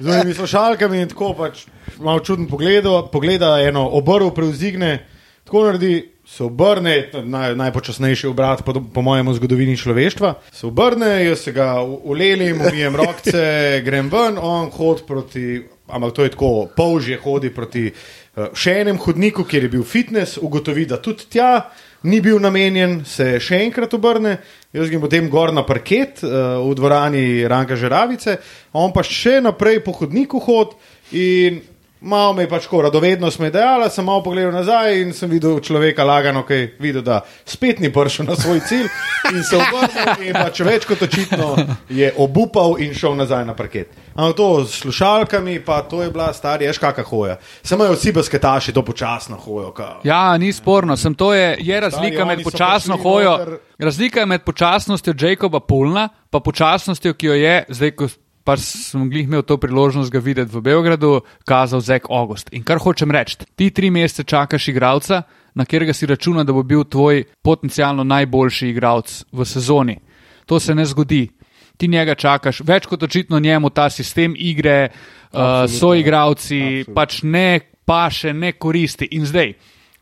Z ovimi slušalkami in tako pač malo čuden pogled, pogleda eno obrv prevzigne, tako naredi, se obrne, naj, najpočasnejši obrat po, po mojem v zgodovini človeštva. Se obrne, jaz se ga ulelim, umijem rokce, [laughs] grem ven, on hodi proti, ampak to je tako, polžje hodi proti uh, še enem hodniku, kjer je bil fitness, ugotovi, da tudi tja ni bil namenjen, se še enkrat obrne, jaz grem potem gor na parket uh, v dvorani Ranka Žeravice, on pa še naprej po hodniku hod in malo me je pač tako radovednost me je dejala, sem malo pogledal nazaj in sem videl človeka lagano, ki je videl, da spet ni prišel na svoj cilj in se obrnil in pač več kot očitno je obupal in šel nazaj na parket. Ampak to s slušalkami, pa to je bila stara, ješ kakšna hoja. Samo je vsi basketaši to počasno hojo. Kao. Ja, ni sporno, sem to je, je razlika Stari, med počasno hojo. noter- Razlika je med počasnostjo Jacoba Pulna, pa počasnostjo, ki jo je, zdaj, ko pa sem glih imel to priložnost ga videti v Beogradu, kazal Zek August. In kar hočem reči, ti tri mesece čakaš igralca, na katerega si računa, da bo bil tvoj potencialno najboljši igralec v sezoni. To se ne zgodi. Ti njega čakaš, več kot očitno njemu ta sistem igre, uh, so igravci, pač ne paše, ne koristi. In zdaj,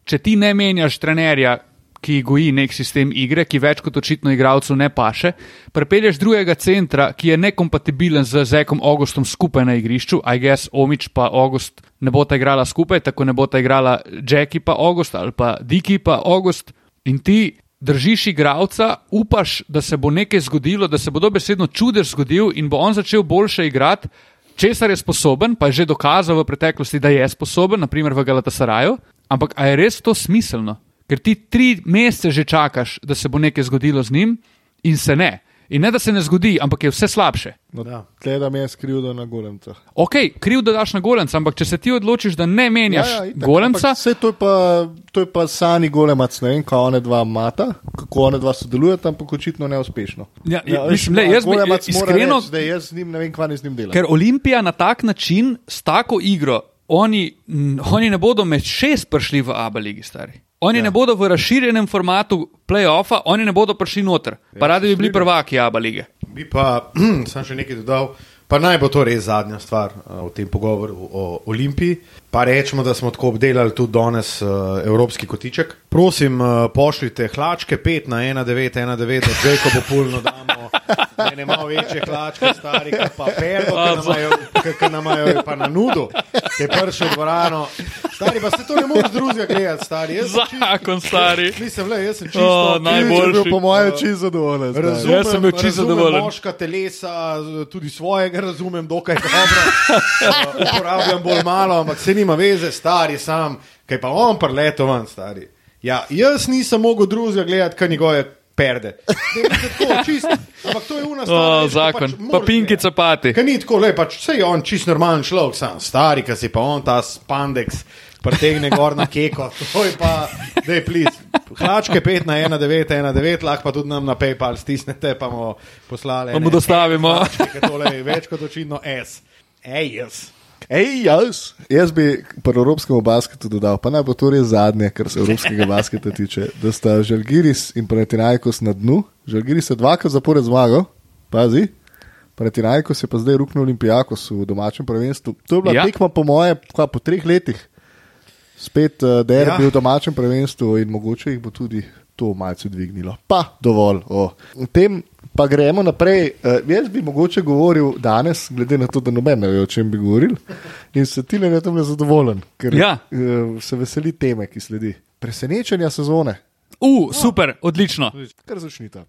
če ti ne menjaš trenerja, ki goji nek sistem igre, ki več kot očitno igralcu ne paše, prepelješ drugega centra, ki je nekompatibilen z Zekom Augustom skupaj na igrišču, I guess Omič pa August ne bo ta igrala skupaj, tako ne bo ta igrala Jackie pa August ali pa Diki pa August. In ti držiš igralca, upaš, da se bo nekaj zgodilo, da se bo dobesedno čudež zgodil in bo on začel boljše igrati. Česar je sposoben, pa je že dokazal v preteklosti, da je sposoben, naprimer v Galatasaraju, ampak a je res to smiselno? Ker ti tri mesece že čakaš, da se bo nekaj zgodilo z njim, in se ne. In ne, da se ne zgodi, ampak je vse slabše. No, Ja. Tle da mi je skrivdo na golemcah. Ok, kriv da daš na golemca, ampak če se ti odločiš, da ne menjaš ja, ja, itak, golemca, Saj to je pa, to je pa sani golemac, ne vem, kako one dva mata, kako one dva sodelujeta, ampak očitno neuspešno. Ja, ja, mislim, glej, jaz bi- iskreno- reči, da jaz z njim ne vem, kva ne z njim delam. ker Olimpija na tak način, s tako igro, oni, oni ne bodo med šest prišli v Abu Leigi, stari. Oni ja. ne bodo v razširjenem formatu playoffa, oni ne bodo prišli noter. Pa Ja, radi bi bili prvaki Abu Lige. Bi pa, [clears throat] sem še nekaj dodal, pa naj bo to res zadnja stvar uh, v tem pogovoru o Olimpiji. Pa rečemo, da smo tako obdelali tudi danes uh, evropski kotiček. Prosim, uh, pošljite hlačke 5 na 1,919, da Jacob opulno damo. Ne malo večje hlačke, stari, pa perdo, ki nam imajo pa na nudu, ki je prišel v dvorano. Stari, pa se to ne moreš drugega gledati, stari. Jaz Zakon, stari. Mislim, le, jaz sem čisto. O, ti- najboljši. Če bi bil po mojem čisto zadovoljen. zdaj. Razumem, Jaz sem bil čisto zadovoljen. Moška telesa, tudi svojega razumem, dokaj dobro. Uh, [laughs] uporabljam bolj malo, ampak se nima veze, stari sam, kaj pa on preleto ven, stari. Ja, jaz nisem mogel drugega gledati, kaj njegove perde. Tako, čist, ampak to je una stvar. O, veš, ko zakon, pač pa moraš pinki gledati. capati. Kaj ni tako, le, pač vse je on čist normalen človek, sam stari, ki si pa on ta spandex. Pretegne gor na keko, to je pa, da je plis. Hlačke 5 na 1, 9, 1, 9, lahko pa tudi nam na PayPal stisnete, pa bomo poslali. Mu dostavimo. Hlačke, tole je več kot očitno S. Ej, jaz. Ej, jaz. jaz bi pri evropskem basketu dodal, pa naj bo to res zadnje, kar se evropskega [laughs] basketa tiče, da sta Žalgiris in Panathinaikos na dnu. Žalgiris je dvakrat zapored zmagal, pazi. Panathinaikos je pa zdaj ruknil Olimpijakos v domačem prvenstvu. To je bila Ja. tekma, po moje, kva, po treh letih. Spet uh, derbi Ja. ja. v domačem prvenstvu in mogoče jih bo tudi to malce dvignilo. Pa dovolj. O. Tem pa gremo naprej. Uh, jaz bi mogoče govoril danes, glede na to, da noben ne ve, o čem bi govoril. In se ti le tam zadovoljen, ker Ja. uh, se veseli teme, ki sledi. Presenečenja sezone. U, super, odlično. Kar začnite. [laughs]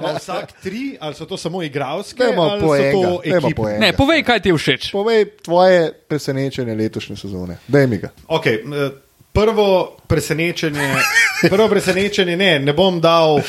Ima vsak tri, ali so to samo igralske, ali po so enega, to ekipe? Ne, povej, kaj ti je všeč. Povej tvoje presenečenje letošnje sezone. Daj mi ga. Okay, prvo presenečenje, prvo presenečenje ne, ne bom dal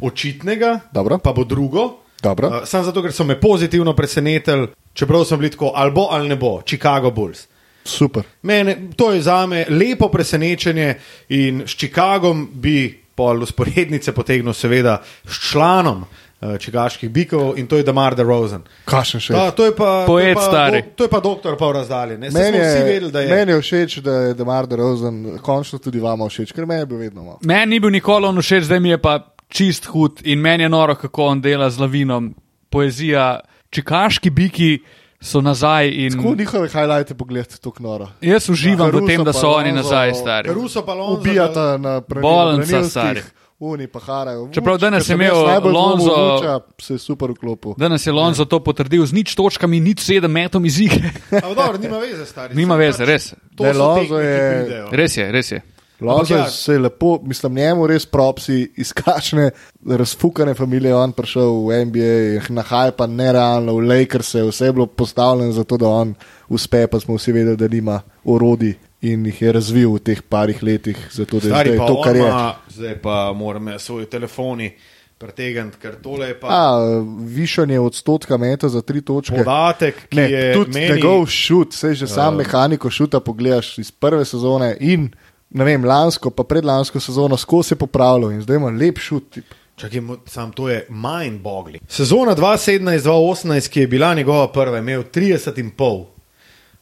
očitnega, Dobro. pa bo drugo. Dobro. Uh, Sam zato, ker so me pozitivno presenetili, čeprav sem bil tako ali bo ali ne bo, Chicago Bulls. Super. Mene, to je za me lepo presenečenje in s Chicagom bi pol usporednice potegnil, seveda, s članom uh, čikaških bikov in to je Damar DeRozan. Kašen še. Ta, to je pa, to Poet je pa, stari. do, to je pa doktor pol razdalje. ne. Saj Meni smo vsi je, vedeli, da je. meni je všeč, da je Demar DeRozan končno tudi vama všeč, ker meni je bil vedno malo. Meni ni bil nikoli on všeč, zdaj mi je pa čist hud in meni je noro, kako on dela z lavinom. Poezija, čikaški biki so nazaj in Tako njihove highlighte pogledati, to knoro. jaz uživam v Caruso tem, da so oni Lonzo, nazaj stari. Ruso pa Lonzo, Ubijata na Bolnica, stari. Uni pa harajo. Čeprav danes je imel Lonzo. Lonzo- se je super vklopil. Danes je Lonzo to potrdil z nič točkami, nič sedem metom iz igre. Ampak dobro, nima veze, stari. Nima veze, pač res. To Ne, Lonzo je-. Res je, res je. Lonzo ja. se je lepo, mislim, njemu res propsi iz kašne razfukane familije, on prišel v NBA, na hajpa nerealno, v Lakers je vse bilo postavljeno zato, da on uspe, pa smo vsi vedeli, da nima orodi in jih je razvil v teh parih letih, zato da je Stari to, kar je. zdaj pa moram svoj telefoni pretegniti, ker tole je pa A, višanje odstotka meta za tri točke. podatek, ki Ne, je tudi meni... njegov šut, sej že sam Ja. mehaniko šuta pogledaš iz prve sezone in ne vem, lansko, pa predlansko sezono skozi je popravljal in zdaj ima lep šut. Čakaj, sam to je mind boggling. Sezona 2017-2018, ki je bila njegova prva, imel 30,5,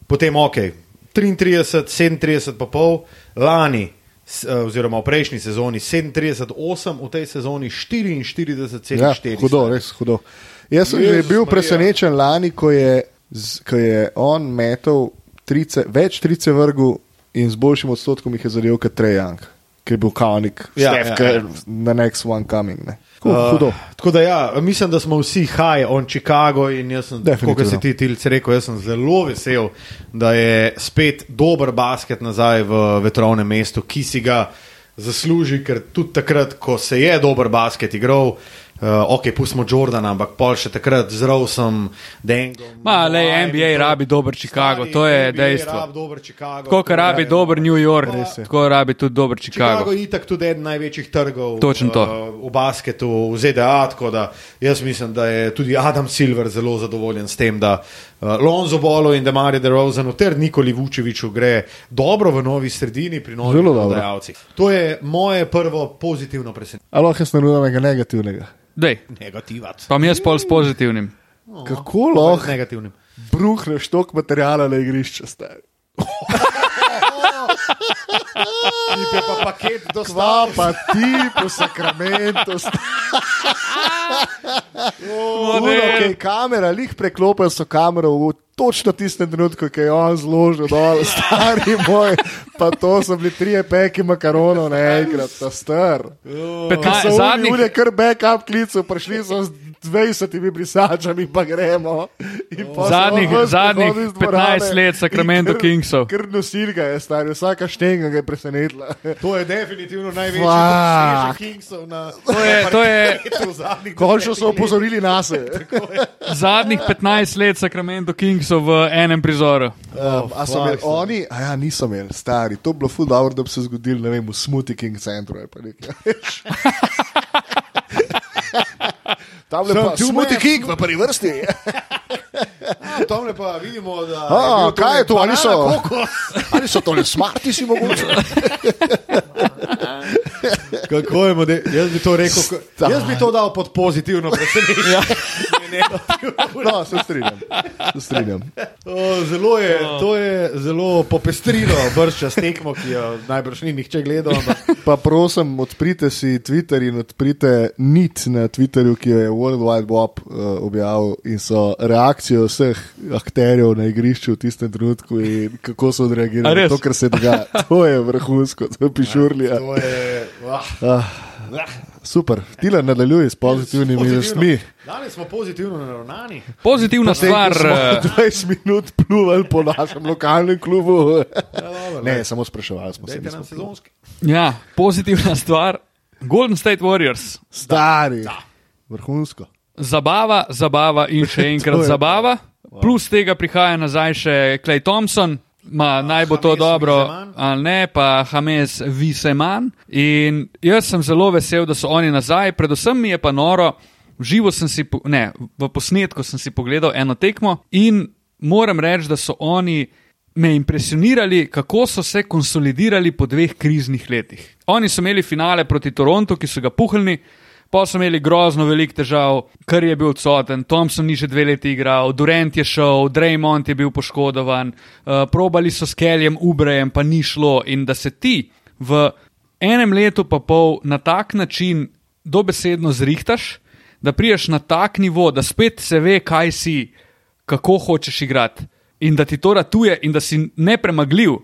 potem ok, 33, 37, pa pol, lani, eh, oziroma v prejšnji sezoni 37,8, v tej sezoni 44,4. Ja, hudo, res hudo. Jaz sem bil Marija. presenečen lani, ko je, z- ko je on metal trice, več trice vrgu in z boljšim odstotkom jih je zadel kot Trejang, ki je bil kaunik, Ja, Steph ja, ja. the next one coming. Ne. Tako, Uh, tako da ja, mislim, da smo vsi high on Chicago in jaz sem, kot si ti Tilc rekel, jaz sem zelo vesel, da je spet dober basket nazaj v vetrovnem mestu, ki si ga zasluži, ker tudi takrat, ko se je dober basket igral, uh, ok, pustimo Jordana, ampak pol še takrat z Rousom, Dengom. Ma, Mojim, NBA to- rabi dober Chicago, Stari, to je NBA dejstvo. rabi dober Chicago, Tako, kot rabi Ja, dober New York, je. tako rabi tudi dober Chicago Chicago. je itak tudi eden največjih trgov Točno to. uh, v basketu, v ZDA. Tako da jaz mislim, da je tudi Adam Silver zelo zadovoljen s tem, da uh, Lonzo Bolo in Demari DeRozanu ter Nikoli Vučeviču gre dobro v novi sredini pri novih prodajalcih. To je moje prvo pozitivno presenečenje. Ali lahko jaz naredim nekaj negativnega? Dej, Negativac. pa mi jaz pol s pozitivnim. Kako Z lahko negativnim. bruhneš tok materijala na igrišče? Stari? Tip je pa paket Kva dostavil. pa ti po sakramentu? Uno, okay, kamera, lih preklopil so kamero v točno tistem trenutku, ki je on zložil dol, [laughs] stari moj, pa to so bili trije peki makaronov naenkrat, ta star. Petna, So zadnjih, zadnji je kar backup klicu, prišli so z 20 brisačami, pa gremo. Zadnjih- zadnjih prehodi iz dvorane 15 let Sacramento Kingsov. Kar nosil ga je, stari, vsaka štenga ga je presenetila. To je definitivno največji Kingsov na To je- to je- [laughs] parketu v zadnjih Končno so desetih letih. Opozorili nas. [laughs] zadnjih 15 let Sacramento Kingsov v enem prizoru. Um, a so imeli stari. oni, a ja, niso imeli, stari. To bi bilo ful dobro, da bi se zgodilo, ne vem, v Smoothie King centru. ali pa nekaj, veš. [laughs] Tam je two Smoothie. King v prvi vrsti. [laughs] A, Tamle pa vidimo, da A, bil kaj je to, ali so, ali so tole smarti si mogoče? Kako je mode? Jaz bi to rekel, jaz bi to dal pod pozitivno presenečenje. [laughs] [laughs] No, se strinjam. Se strinjam. O, Zelo je, to je zelo popestrilo bršča s tekmo, ki jo najbrž ni nihče gledal. Ampak Pa prosim, odprite si Twitter in odprite nit na Twitterju, ki jo je World Wide Web uh, objavil in so reakcije vseh akterjev na igrišču v tistem trenutku in kako so odreagirali na to, kar se dogaja. To je vrhunsko, to je pišurlija. to je. Ah, Ah, super, Tila nadaljuje s pozitivnimi vestmi. Danes smo pozitivno naravnani. Pozitivna stvar. Smo eh, 20 minut pluvali po našem lokalnem klubu. Ja, dobro, Ne, samo spraševali smo se. Dajte nismo nam sezonski. Ja, pozitivna stvar. Golden State Warriors. Stari, vrhunsko. Zabava, zabava in še enkrat [laughs] zabava. Plus tega prihaja nazaj še Clay Thompson. Ma, naj bo to James dobro, ali ne, pa Hames Viseman. In jaz sem zelo vesel, da so oni nazaj. Predvsem mi je pa noro, v živo sem si, po- ne, v posnetku sem si pogledal eno tekmo in moram reči, da so oni me impresionirali, kako so se konsolidirali po dveh kriznih letih. Oni so imeli finale proti Torontu, ki so ga puhli. Pa so imeli grozno velik težav, ker je bil odsoten, Thompson ni že dve leti igral, Durant je šel, Draymond je bil poškodovan, uh, probali so s Keljem, Ubrejem, pa ni šlo. In da se ti v enem letu pa pol na tak način dobesedno zrihtaš, da priješ na tak nivo, da spet se ve, kaj si, kako hočeš igrati. In da ti to ratuje in da si nepremagljiv,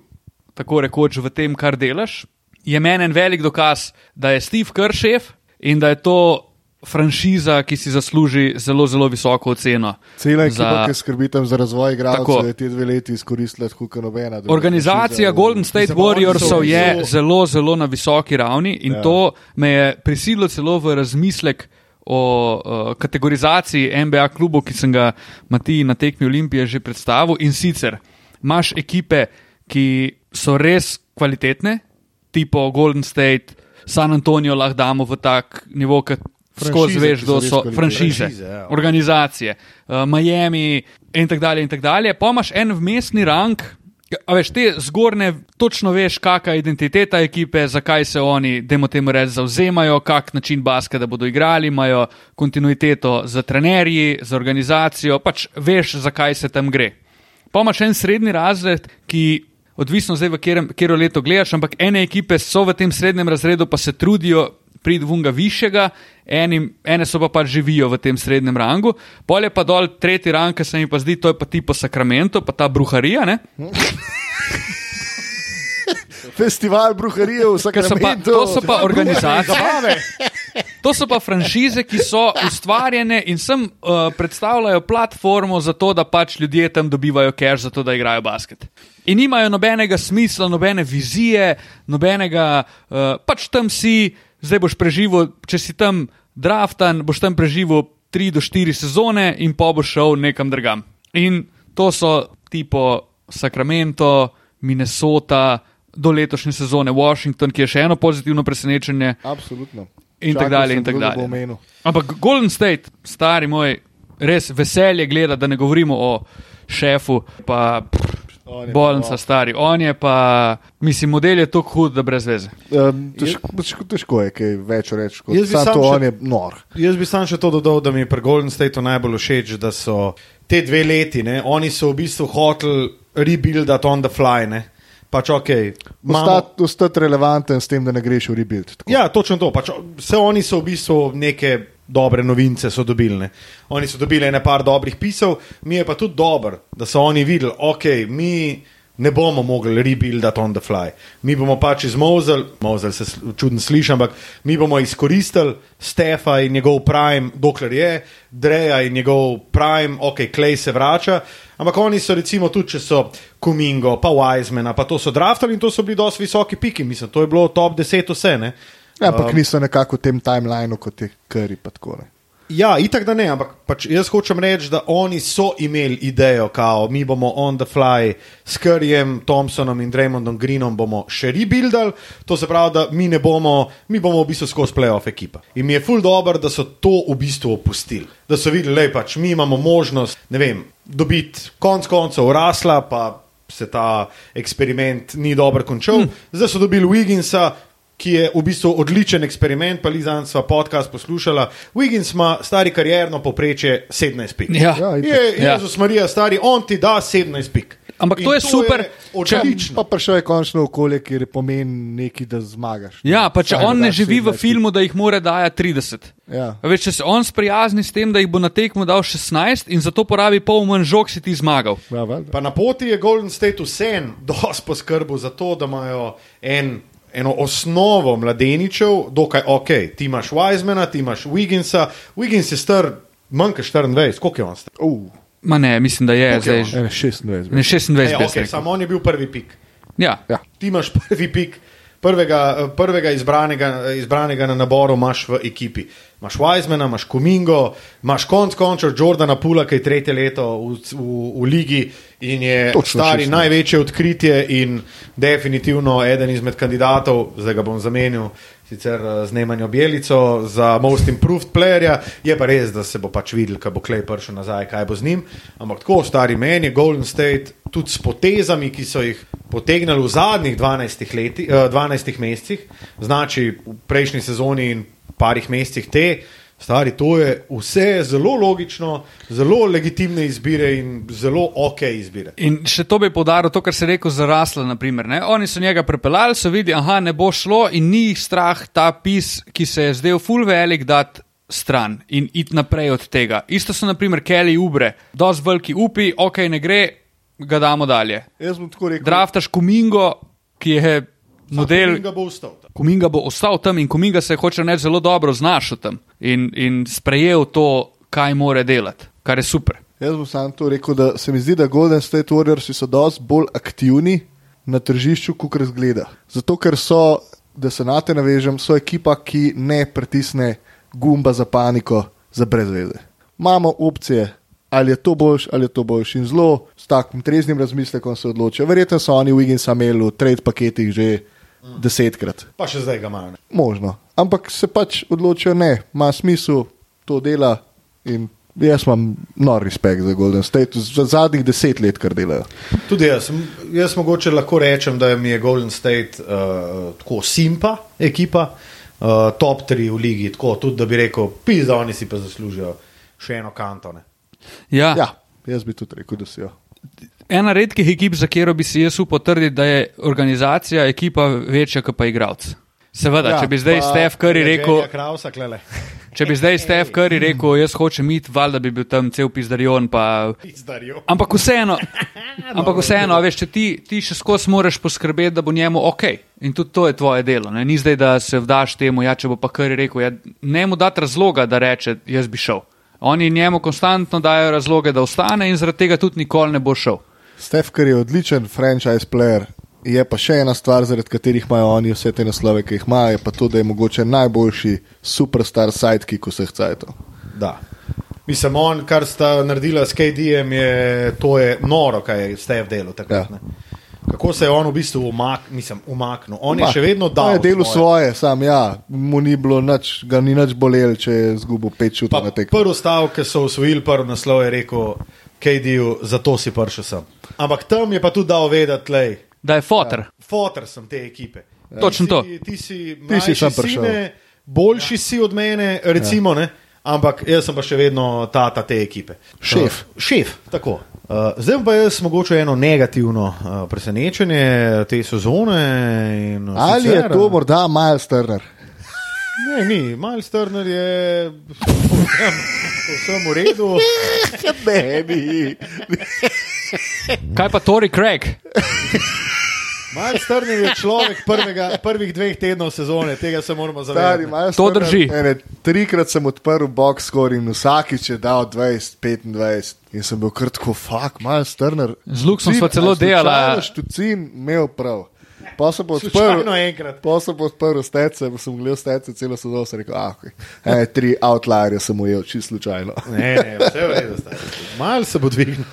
tako rekoč v tem, kar delaš, je meni en velik dokaz, da je Steve Kerr šef in da je to franšiza, ki si zasluži zelo, zelo visoko oceno. Cela ekipa, Za- ki skrbi tam za razvoj igralcev, je te dve leti izkoristila tako kot nobena. Organizacija franšiza Golden State Warriorsov so je zelo- zelo, zelo na visoki ravni in Ja. ja. to me je prisililo celo v razmislek o uh, kategorizaciji NBA klubov, ki sem ga Matiji na tekmi Olimpije že predstavil. In sicer imaš ekipe, ki so res kvalitetne, tipo Golden State, San Antonijo lahko damo v tak nivo, ki skozi veš, kdo so franšize, Franšize, ja. organizacije, uh, Miami in tako dalje. In tako dalje. Pa imaš en vmesni rang. A veš, te zgornje, točno veš, kakšna je identiteta ekipe, zakaj se oni, demo temu reči, zauzemajo, kak način basketa bodo igrali, imajo kontinuiteto z trenerji, z organizacijo, pač veš, zakaj se tam gre. Pa imaš en srednji razred, ki, odvisno zdaj, v katerem, katero leto gledaš, ampak ene ekipe so v tem srednjem razredu, pa se trudijo priti vunga višjega, enim, ene so pa pač živijo v tem srednjem rangu, pol je pa dol tretji rang, ki se mi pa zdi, to je pa tipo Sacramento, pa ta bruharija? Festival bruharije v Sacramentu. to so pa organizacije. To so pa franšize, ki so ustvarjene in sem uh, predstavljajo platformo za to, da pač ljudje tam dobivajo cash, za to, da igrajo basket. In nimajo nobenega smisla, nobene vizije, nobenega, uh, pač tam si, zdaj boš preživel, če si tam draftan, boš tam preživel 3 do 4 sezone in pa boš šel nekam drugam. In to so tipo Sacramento, Minnesota, do letošnje sezone Washington, ki je še eno pozitivno presenečenje. Absolutno. In tako dalje, in ga dalje. Ampak Golden State, stari moj, res veselje gleda, da ne govorimo o šefu, pa bolnica, stari. On je pa, mislim, model je tako hud, da brez veze. Um, težko, težko, težko je kaj več reči. kot Jaz bi Samo sam to še- on je nor. Jaz bi sam še to dodal, da mi je pri Golden Stateu najbolj všeč, da so te dve leti, ne, oni so v bistvu hoteli rebuildati on the fly. Ne. Pač ok. Imamo, Ostati ostat relevanten s tem, da ne greš v rebuild. Tako. ja, točno to. Pač, vse oni so v bistvu neke dobre novince so dobili. Ne. Oni so dobili ene par dobrih pisov, mi je pa tudi dobro, da so oni videli, ok, mi. Ne bomo mogli rebuildati on the fly. Mi bomo pač iz Mozel, Mozel se čudno sliši, ampak mi bomo izkoristili Stefa in njegov prime, dokler je, Dreja in njegov prime, ok, Klej se vrača. Ampak oni so recimo tudi, če so Kumingo, pa Wisemana, pa to so draftali in to so bili dosti visoki piki, mislim, to je bilo top 10 vse. Ne? Ja, ampak Um, niso nekako v tem timelineu kot je ne. Ja, itak da ne, ampak pač jaz hočem reči, da oni so imeli idejo, kao mi bomo on the fly s Curryjem, Thompsonom in Draymondom Greenom bomo še rebuildali, to se pravi, da mi ne bomo, mi bomo v bistvu skozi playoff ekipa. In mi je full dobro, da so to v bistvu opustili. Da so videli, da pač mi imamo možnost, ne vem, dobiti konc koncev rasla, pa se ta eksperiment ni dobro končal. Hmm. Zdaj so dobili Wigginsa, ki je v bistvu odličen eksperiment, pa Lizan sva podcast poslušala. Wiggins ima stari karjerno poprečje 17 pik. Ja. Ja. Je, Ja. Jezus Marija, stari, on ti da 17 pik. Ampak to je super, če- odlično. Pa prišel je končno okolje, kjer je pomen neki, da zmagaš. Ja, pa če Saj, on ne živi v 17 filmu, da jih mora dajati 30. Ja. A Veš, če se on sprijazni s tem, da jih bo na tekmo dal 16 in zato porabi pol manj žog, si ti zmagal. Ja, valjda. Pa na poti je Golden State vsem [laughs] dosti poskrbel za to, da imajo en, eno osnovo mladeničev, dokaj ok. Ti imaš Wisemana, ti imaš Wigginsa. Wiggins je star manj kot 24, koliko je on star? Uh, Ma ne, mislim, da je je zdaj že. ene 26. Ne, 26 Ja, bi okay, samo on je bil prvi pik. Ja. Ja. Ti imaš [laughs] prvi pik, prvega, prvega izbranega, izbranega na naboru imaš v ekipi. Imaš Wisemana, imaš Kumingo, imaš konc koncev Jordana Pula, ki je tretje leto v, v, v ligi in je Točno stari 16. največje odkritje in definitivno eden izmed kandidatov, zdaj ga bom zamenil. Sicer eh, z Nemanjo Bjelico za Most Improved Playerja, je pa res, da se bo pač videl, ko bo Klej prišel nazaj, kaj bo z njim. Ampak tako, stari meni je Golden State tudi s potezami, ki so jih potegnili v zadnjih 12, leti, eh, 12 mesecih, znači v prejšnji sezoni in parih mesecih te. Stari, to je vse zelo logično, zelo legitimne izbire in zelo ok izbire. In še to bi povdaril, to, kar se je rekel za Rasla. Naprimer, ne? Oni so njega prepeljali, so videli, da ne bo šlo, in ni jih strah ta pis, ki se je zdel full velik, dati stran in iti naprej od tega. Isto so, naprimer, Kelly Ubre, dosti veliki upi, ok, ne gre, ga damo dalje. Jaz bom tako rekel. Draftaš Kumingo, ki je model. Kuminga bo ustal. Kuminga bo ostal tam in Kuminga se hoče reči zelo dobro znašel tam in, in sprejel to, kaj more delati, kar je super. Jaz bom samo to rekel, da se mi zdi, da Golden State Warriors so dosti bolj aktivni na tržišču, kot razgleda. Zato, ker so, da se na te navežem, so ekipa, ki ne pritisne gumba za paniko, za brezveze. Imamo opcije, ali je to boljš, ali je to boljš. In zelo s takim treznim razmislekom se odločijo. Verjetno so oni v Igginsa imeli v trade paketih že desetkrat. Pa še zdaj ga imajo. ne. Možno. Ampak se pač odločijo, ne, ima smisel to dela in jaz imam nor respekt za Golden State, za zadnjih deset let, kar delajo. Tudi jaz, jaz mogoče lahko rečem, da mi je Golden State uh, tako simpa ekipa, uh, top 3 v ligi, tako tudi da bi rekel, pizda, oni si pa zaslužijo še eno kanto. Ne. Ja, Ja, jaz bi tudi rekel, da si jo. Ena redkih ekip, za katero bi si jaz upal trditi, da je organizacija ekipa večja, kot pa igralec. Seveda, Ja, če bi zdaj Stef Curry rekel, Krausa, [laughs] če bi zdaj Stef Curry rekel, jaz hočem iti, valjda bi bil tam cel pizdarion, pa. Ampak vseeno, [laughs] ampak vseeno a veš, če ti, ti še skozi moraš poskrbeti, da bo njemu ok. In tudi to je tvoje delo. Ne? Ni zdaj, da se vdaš temu, ja, če bo pa kar rekel, ja, ne mu dati razloga, da reče, jaz bi šel. Oni njemu konstantno dajo razloge, da ostane in zaradi tega tudi nikoli ne bo šel. Stef, ker je odličen franchise player, je pa še ena stvar, zaradi katerih imajo oni vse te naslove, ki jih imajo, je pa to, da je mogoče najboljši superstar sidekick vseh cajtov. Da. Mislim, on, kar sta naredila s KD-jem, je, to je noro, kaj je Stef delal takrat. Ja. ne. Kako se je on v bistvu umak, mislim, umaknil. On je Ma, še vedno dal. On je delo svoje. svoje, sam ja, mu ni bilo nič, ga ni nič bolel, če je izgubil pet šutov na tekmo. Prvi stavek, ki so usvojili prvi naslov, je rekel, KD-ju, zato si prišel sem. Ampak tam je pa tudi dal vedeti, lej, Da je fotor. fotor sem te ekipe. Točno ti to. si, Ti si, Ti si sam prišel. sine, boljši si od mene, recimo, ja. ne? ampak jaz sem pa še vedno tata te ekipe. Šef. Uh, šef, tako. Uh, zdaj pa jaz mogoče eno negativno uh, presenečenje te sezone. In, uh, Ali sicer, je to morda Miles Turner? Ne, ni. Miles Turner je povsem, povsem v redu. Ne, ni. Kaj pa Tori Craig? Miles Turner je človek prvega, prvih dveh tednov sezone, tega se moramo Stari, zavedati. Miles To drži. Ene, trikrat sem odprl box score in vsakič je dal 20, 25. In sem bil kar tako, fuck, Miles Turner. Z Luksom sva celo delala- Štucin imel prav. Pa sem pa odprl. Slučajno enkrat. Pa sem pa odprl stece, sem gledal stece celo sezono, sem rekel, ah, okay. e, tri outlierje sem ujel, čisto slučajno. Ne, ne, vse je v redu. Malo se bo dvignil.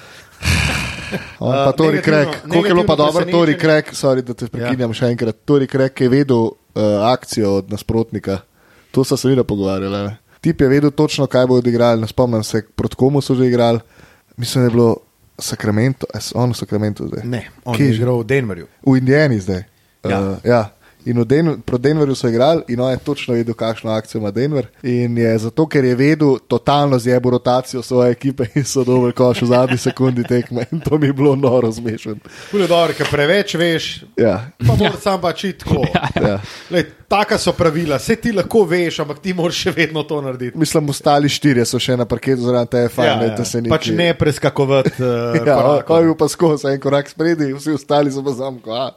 On, Uh, pa Tori negativno- Krek, koliko je bilo pa dobro, Tori. Krek, sorry, da te prekinjam ja. še enkrat. Tori Krek je vedel uh, akcijo od nasprotnika, to so se vedno pogovarjali. Ne? Tip je vedel točno, kaj bo odigrali, ne spomnim se, proti komu so že igrali. Mislim, da je bilo Sacramento, on v Sacramento zdaj. Ne, on Kje je že? igral v Denverju. V Indijani zdaj. Ja. Uh, ja. In Den proti Denverju so igrali, in on je točno vedel, kakšno akcijo ima Denver. In je zato, ker je vedel, totalno zjebo rotacijo svoje ekipe in so dovolj koš v zadnji sekundi tekme. In to mi je bilo noro zmešan. Kule dobro, ker preveč veš, Ja. pa moraš sam pač iti tako. Ja. Lej, taka so pravila, vse ti lahko veš, ampak ti moraš še vedno to narediti. Mislim, ostali štirje so še na parketu, zaradi tega je fajn, ja, ja. da se ni. pač ne preskakovati. Uh, Ja, ko je bil pa skozi en korak spredi, vsi ostali so pa zamko.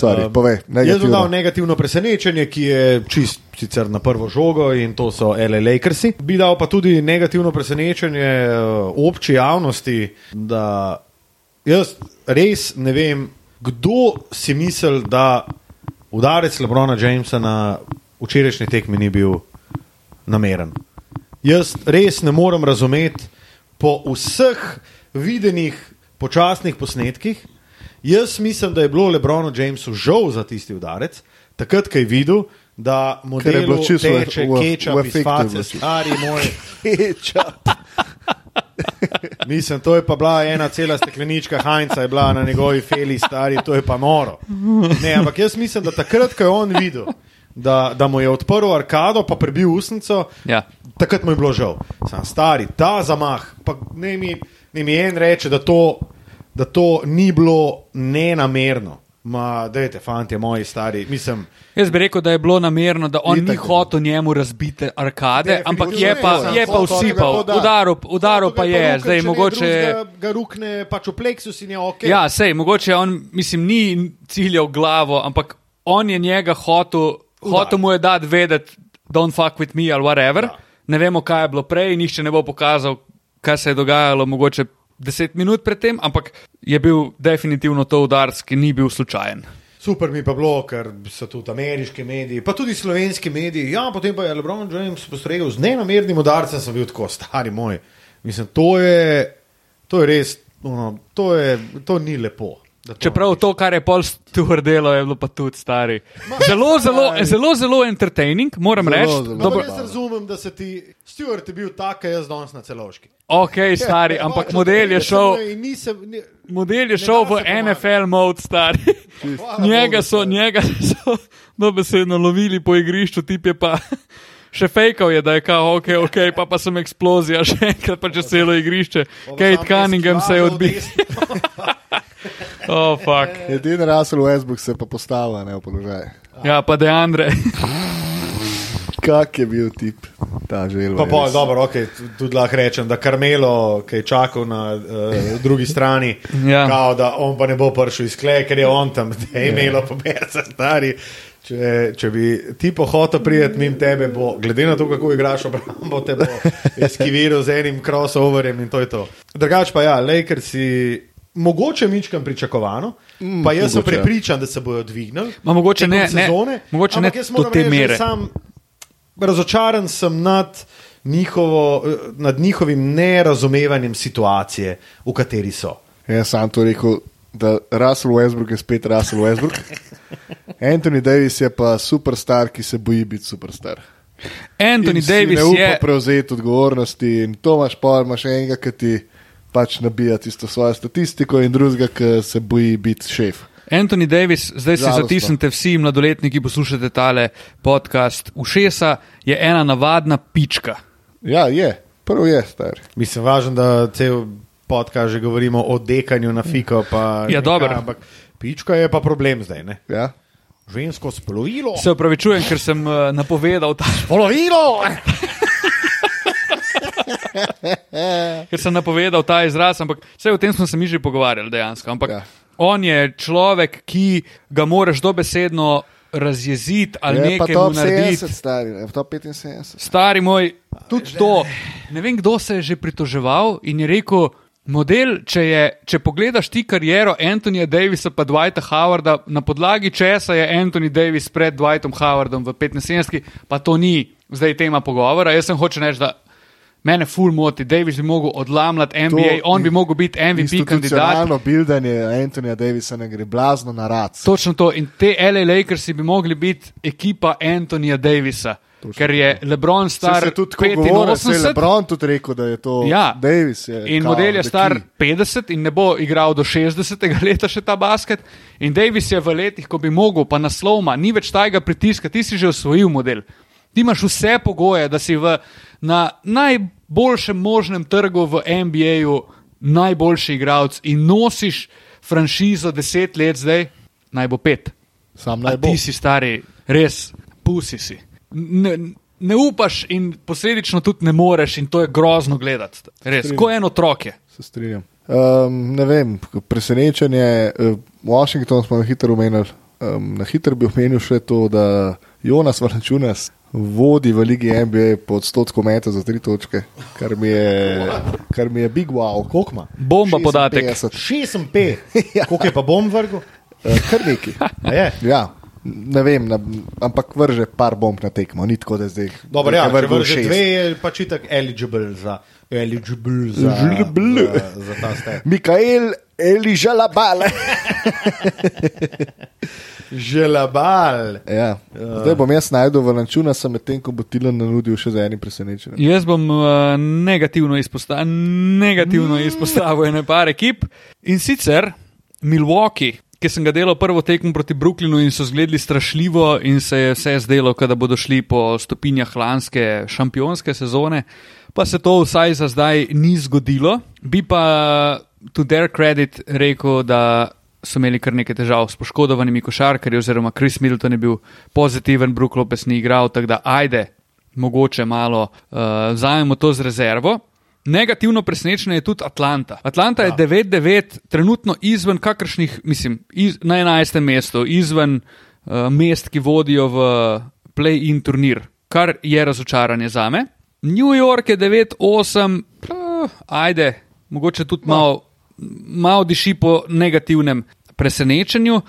Sorry, um, povej, Jaz bom dal negativno. negativno presenečenje, ki je čist sicer na prvo žogo in to so LA Lakersi. Bi dal pa tudi negativno presenečenje eh, obči javnosti, da jaz res ne vem, kdo si misli, da udarec Lebrona Jamesa na včerajšnji tekmi ni bil nameren. Jaz res ne morem razumeti po vseh videnih počasnih posnetkih. Jaz mislim, da je bilo Lebronu Jamesu žal za tisti udarec, takrat, ko je videl, da mu je bilo čisto teče v- keča v iz face, stari moj. [laughs] Heča. [laughs] Mislim, to je pa bila ena cela steklenička Heinza, je bila na njegovi feli, stari, to je pa noro. Ne, ampak jaz mislim, da takrat, ko je on videl, da, da mu je odprl arkado, pa prebil usnico, Ja. takrat mu je bilo žal. Sam stari, ta zamah, pa ne mi, ne mi en reče, da to, da to ni bilo nenamerno. Ma, dajte, fanti, moji stari, mislim. Jaz bi rekel, da je bilo namerno, da on Itak ni je. hotel njemu razbiti arkade, Definitivno ampak je ne, pa, samo je pa hotel, usipal, to da. udaril, udaril pa je, rukne, zdaj mogoče. drugega, Ga rukne pač v pleksus in je ok. Ja, sej, mogoče on, mislim, ni ciljal glavo, ampak on je njega hotel, hotel mu je dati vedeti, don't fuck with me ali whatever. Ja. Ne vemo, kaj je bilo prej, nihče ne bo pokazal, kaj se je dogajalo, mogoče deset minut predtem, ampak je bil definitivno to udarc, ki ni bil slučajen. Super mi pa bilo, ker so tudi ameriški mediji, pa tudi slovenski mediji. Ja, potem pa je Lebron James postregel z nenamernim udarcem, sem bil tako stari moj. Mislim, to je, to je res, no, to, je, to ni lepo. To Čeprav to, kar je pol Stewart delo, je bilo pa tudi stari. Zelo, zelo, zelo, zelo entertaining, moram Zelo, reči. zelo. No, Dobro, jaz razumem, da se ti Stewart je bil tak, kot jaz danes na celoški. ok, stari, [laughs] ampak Pač, model je odprl šel. nisem- ni- Model je šel v se. NFL mod, stari. [laughs] Njega so, njega so dobesedno lovili po igrišču, tip je pa [laughs] še fejkal, je, da je kao, ok, ok, pa pa sem eksplozija, še enkrat pa čez celo igrišče. Kate Cunningham se je odbil. [laughs] Oh, fuck. Edini Russell Westbrook se je pa postavil ne, v položaj. Ja, pa Deandre. Kak je bil tip, ta želva. Pa res. dobro, okay, tudi lahko rečem, da Karmelo, ki je čakal na uh, drugi strani, Ja. kao, da on pa ne bo prišel iz kleja, ker je on tam, da je imelo poberca stari. Če, če bi ti pohotel prijeti mimo tebe, bo, glede na to, kako igraš obrambo, te bo [laughs] eskiviral z enim crossoverjem in to je to. Drugač pa ja, Lakers si mogoče mičkam pričakovano, mm, pa jaz sem mogoče, ja. prepričan, da se bodo dvignili. Ma mogoče ne, ne, sezone, mogoče ampak ne do te reči, mere. Sam razočaran sem nad, njihovo, nad njihovim nerazumevanjem situacije, v kateri so. Jaz sem to rekel, da Russell Westbrook je spet Russell Westbrook. [laughs] Anthony Davis je pa superstar, ki se boji biti superstar. Anthony In Davis ne upa je. prevzeti odgovornosti in to imaš pa, imaš enega, ki ti pač nabija tisto svojo statistiko in drugega, ki se boji biti šef. Anthony Davis, zdaj si Žalostno. zatisnite vsi mladoletniki, poslušate tale podcast. Ušesa je ena navadna pička. Ja, je, prvo je star. Mislim, važno, da cel podcast že govorimo o dekanju na fiko. Pa Ja, dobro. Ampak pička je pa problem zdaj. Ne? Ja. Žensko spolovilo. Se upravičujem, ker sem uh, napovedal ta, Spolovilo! [laughs] ker sem napovedal ta izraz, ampak vse o tem smo se mi že pogovarjali dejansko. Ampak Ja. ja. on je človek, ki ga moraš dobesedno razjeziti ali Je pa nekaj narediti. 70, stari, je top 75. Stari moj, tudi to. Ne vem, kdo se je že pritoževal in je rekel. Model, če, je, če pogledaš ti kariero Antonija Davisa pa Dwighta Howarda, na podlagi česa je Anthony Davis pred Dwightom Howardom v 75, pa to ni zdaj tema pogovora. Jaz sem hoče reči, da mene ful moti, Davis bi mogel odlamljati NBA, To on bi mogel biti MVP kandidat. Institucionalno bildanje Antonija Davisa ne gre blazno na rad. Točno to. In te LA Lakersi bi mogli biti ekipa Antonija Davisa, Točno ker je LeBron Star se se je 85. Lebron tudi rekel, da je to Ja. Davis. Je, In kao, model je star key. 50 in ne bo igral do 60. [laughs] leta še ta basket. In Davis je v letih, ko bi mogel, pa naslovma, ni več tajega pritiska, ti si že osvojil model. Ti imaš vse pogoje, da si v, na najboljšem možnem trgu v NBA-ju najboljši igralec in nosiš franšizo 10 let zdaj, naj bo pet. Sam A naj bo. ti si stari, res, pusi si. Ne, ne upaš in posledično tudi ne moreš, in to je grozno gledati. Res, Strinjam. ko en otrok je. Se strinjam. Um, ne vem, presenečenje. Uh, Washington smo na hitro omenili. Um, na hitro bi omenil še to, da Jonas Valačunas vodi v Ligi NBA po odstotku meta za tri točke, kar mi je, kar mi je big wow. Koliko ima? Bomba podatek. 56. 6-5. [laughs] Ja. Koliko je pa bom vrgel? Uh, kar neki. A je? Ja. Ne vem, na, ampak vrže par bomb na tekmo, ni tako, da zdaj. Dobro, ja, če vrže dve, je pač itak eligible za, eligible za, Eligible. za, za ta stat. Mikael Eližalabal. Želabal. ja. Zdaj bom jaz najdel Valančuna, sem medtem, ko bo Tilan nanudil še za enim presenečenjem. Jaz bom uh, negativno, izposta negativno Mm. izpostavil ene par ekip in sicer Milwaukee. Ki sem ga delal prvo tekmo proti Brooklynu in so zgledali strašljivo, in se je vse zdelo, da bodo šli po stopinjah lanske šampionske sezone, pa se to vsaj za zdaj ni zgodilo. Bi pa to their credit rekel, da so imeli kar nekaj težav s poškodovanimi košarkarji, oziroma Chris Middleton je bil pozitiven, Brook Lopez ni igral, tako da ajde, mogoče malo uh, vzamemo to z rezervo. Negativno presenečenje je tudi Atlanta. Atlanta ja. je 9-9, trenutno izven kakršnih, mislim, iz, na 11. mestu, izven uh, mest, ki vodijo v play-in turnir, kar je razočaranje za me. New York je 9-8, uh, ajde, mogoče tudi malo mal diši po negativnem presenečenju.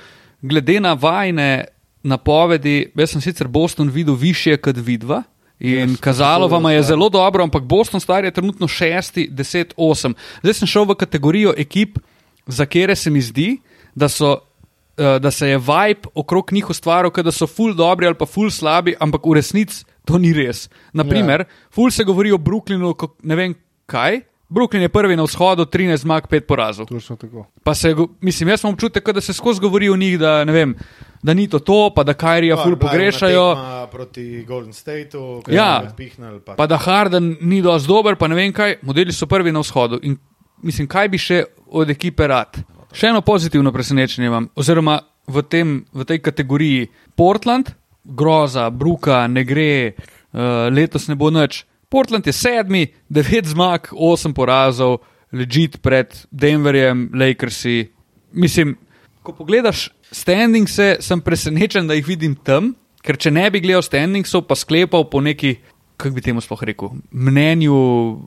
Glede na vajne napovedi, jaz sem sicer Boston videl više kot vidva. In Jaz, kazalo vam je ja. zelo dobro, ampak Boston star je trenutno šesti, deset, osem. Zdaj sem šel v kategorijo ekip, za kere se mi zdi, da, so, eh, da se je vibe okrog njih ustvaril, da so full dobri ali pa full slabi, ampak v resnici to ni res. Naprimer, ja. full se govori o Brooklynu, ne vem kaj. Brooklyn je prvi na vzhodu, 13 zmag, 5 porazov. Točno tako. Pa se, mislim, jaz imam občutek, da se skozi govori o njih, da, ne vem, da ni to to, pa da Kajrija ful pogrešajo. Proti Golden Stateu, Ja. pihnal, pa, pa da Harden ni dovolj dober, pa ne vem kaj, modeli so prvi na vzhodu. In mislim, kaj bi še od ekipe rad. Še eno pozitivno presenečenje imam, oziroma v, tem, v tej kategoriji Portland, groza, bruka, ne gre, uh, letos ne bo nič. Portland je sedmi, devet zmag, osem porazov, ležit pred Denverjem, Lakersi. Mislim, ko pogledaš standingse, sem presenečen, da jih vidim tam, ker če ne bi gledal standingsov, pa sklepal po neki, kako bi temu sploh rekel, mnenju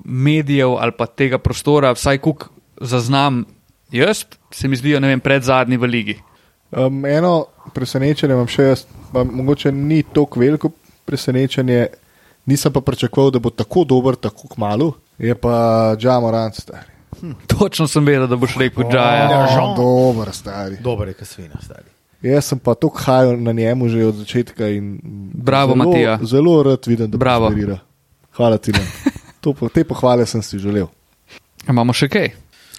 medijev ali pa tega prostora, vsaj kuk zaznam jaz, se mi zdijo, ne vem, pred zadnji v ligi. Um, eno presenečenje imam še jaz, pa mogoče ni tako veliko presenečenje, nisem pa pričakoval, da bo tako dober, tako kmalo. Je pa Džamo Rand stari. Točno sem vedel, da boš rekel, da je. Ja, žal. dober stari. Dober je, kasvina, stari. Jaz sem pa tako hajal na njemu že od začetka. In Bravo, zelo, Matija. Zelo rad vidim, da Bravo. prosperira. Hvala ti. To Te pohvale sem si želel. Imamo še kaj.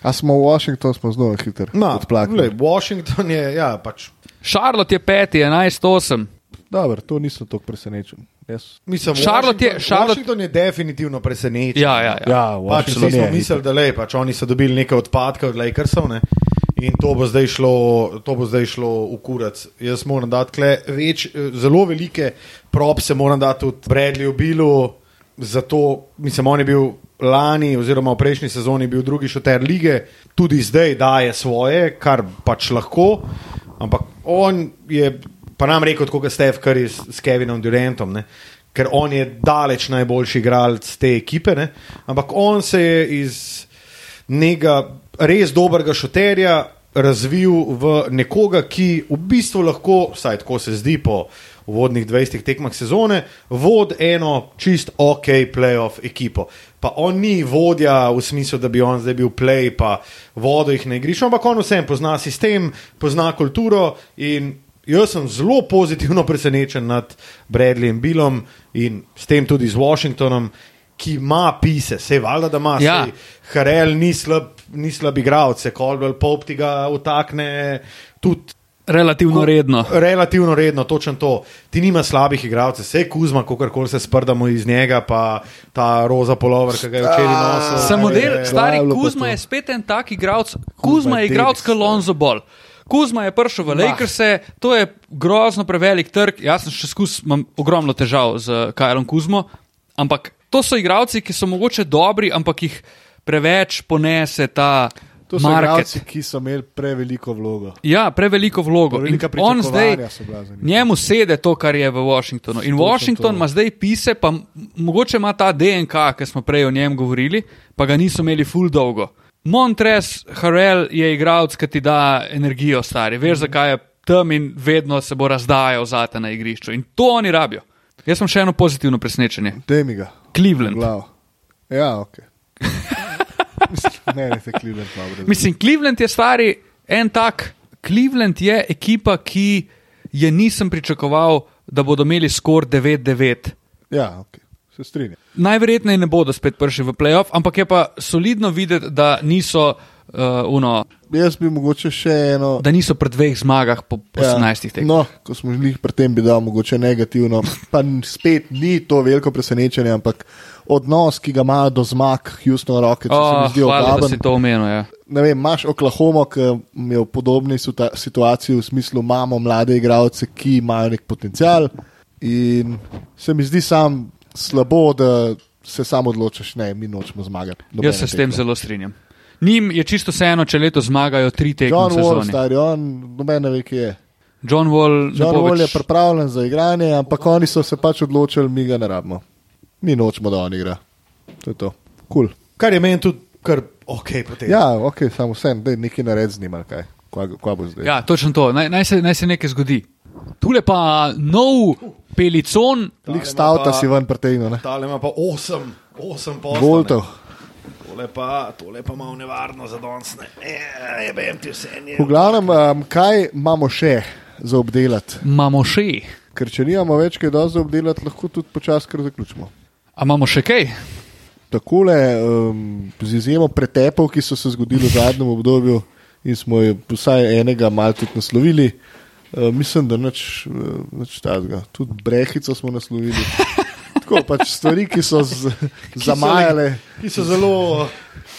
A smo v Washingtonu, smo zelo hitri. No, odplakali. Washington je, ja, pač. Charlotte je peti, 11-8. Dobro, to nisem tako presenečen. Jaz, Mislim, Charlotte je- Washington, Charlotte- Washington je definitivno presenečen. Ja, ja, ja. ja, Pač Washington smo je. mislili, da lej, pač oni so dobili nekaj odpadkov od Lakersov ne? in to bo zdaj šlo, to bo zdaj šlo v kurac. Jaz moram dati kle, več, zelo velike propse, moram dati tudi Bradleyju Billu, zato mislim, on je bil lani oziroma v prejšnji sezoni bil drugi šoter lige, tudi zdaj daje svoje, kar pač lahko, ampak on je pa nam rekel, kot Stef Curry s, s Kevinom Durantom. Ne? Ker on je daleč najboljši igralec te ekipe, ne? ampak on se je iz nekega res dobrega šoterja razvil v nekoga, ki v bistvu lahko, vsaj tako se zdi po uvodnih 20 tekmah sezone, vod eno čist ok playoff ekipo. Pa on ni vodja v smislu, da bi on zdaj bil play, pa vodo jih na igrišču, ampak on vsem pozna sistem, pozna kulturo in Jaz sem zelo pozitivno [laughs] presenečen nad Bradleyjem Billom in s tem tudi z Washingtonom, ki ima pise, vse valjda, da ima. Ja. saj Harel ni slab, ni slab igralec, se Caldwell Pope ti ga utakne tudi. Relativno redno. Relativno redno, točno to. Ti nima slabih igralcev, vse Kuzma, kako koli se sprdamo iz njega, pa ta roza polover, ki ga je včeraj nosil. Sam model, je- stari Kuzma je spet en tak igralec. Kuzma je igralec, kot Lonzo Ball. Kuzma je prišel v Lakerse, to je grozno prevelik trg. Jaz sem še skus, imam ogromno težav z Kajlom Kuzmo, ampak to so igralci, ki so mogoče dobri, ampak jih preveč ponese ta To so igralci, ki so imeli preveliko vlogo. Ja, preveliko vlogo. On zdaj, njemu sede to, kar je v Washingtonu. In Washington to. ima zdaj pise, pa mogoče ima ta DNK, ki smo prej o njem govorili, pa ga niso imeli full dolgo. Montres Harrell je igralec, ki ti da energijo, stari. Veš, zakaj je tam in vedno se bo razdajal zate na igrišču. In to oni rabijo. Jaz sem še eno pozitivno presenečenje. Dej mi ga. Cleveland. Glav. Ja, ok. [laughs] Ne, ne, te Cleveland malo brez. Mislim, Cleveland je stari en tak. Cleveland je ekipa, ki je nisem pričakoval, da bodo imeli skor 9-9. Ja, ok. Se strinjam. Najverjetneje ne bodo spet prišli v playoff, ampak je pa solidno videti, da niso, uh, uno, Jaz bi mogoče še eno. da niso pri dveh zmagah po 18 tekmah. No, ko smo žili pri tem, bi dal mogoče negativno. Pa spet ni to veliko presenečenje, ampak odnos, ki ga imajo do zmag Houston Rockets, se mi Oh, zdi ogaben. si to omenil. Ja. Ne vem, imaš Oklahomo, ki je v podobni situa- situaciji, v smislu, imamo mlade igralce, ki imajo nek potencial. In se mi zdi sam slabo, da se samo odločiš, ne, mi nočemo zmagati. Jaz se s tem zelo strinjam. Njim je čisto vseeno, če leto zmagajo tri tekme John v Wall, sezoni. stari, on, noben ne ve, kje je. John Wall, John Wall je pripravljen za igranje, ampak oni so se pač odločili, mi ga ne rabimo. Mi nočemo, da on igra. To je to. Cool. Kar je meni tudi kar ok, potem. Ja, ok, samo vsem, da je nekaj nared z njim, ali kaj. Kva, kva bo zdaj? Ja, točno to. Naj, naj, se, naj se nekaj zgodi. Tule pa nov pelicon, Lik stavta si ven pretegnil, ne? Tale ima pa 8, 8 poslov. Voltov. Tole pa, tole pa malo nevarno za danes. Ne, ne vem ti vse. Ne. V glavnem, um, kaj imamo še za obdelati? imamo še. Ker če nimamo več kaj za obdelati, lahko tudi počasi kar zaključimo. A imamo še kaj? Takole, um, z izjemo pretepov, ki so se zgodili v zadnjem obdobju, in smo jo vsaj enega malo tudi naslovili, uh, mislim, da nič, uh, nič tazga. Tudi brehico smo naslovili. Tako pač stvari, ki so z, [laughs] zamajale, Ki so zelo.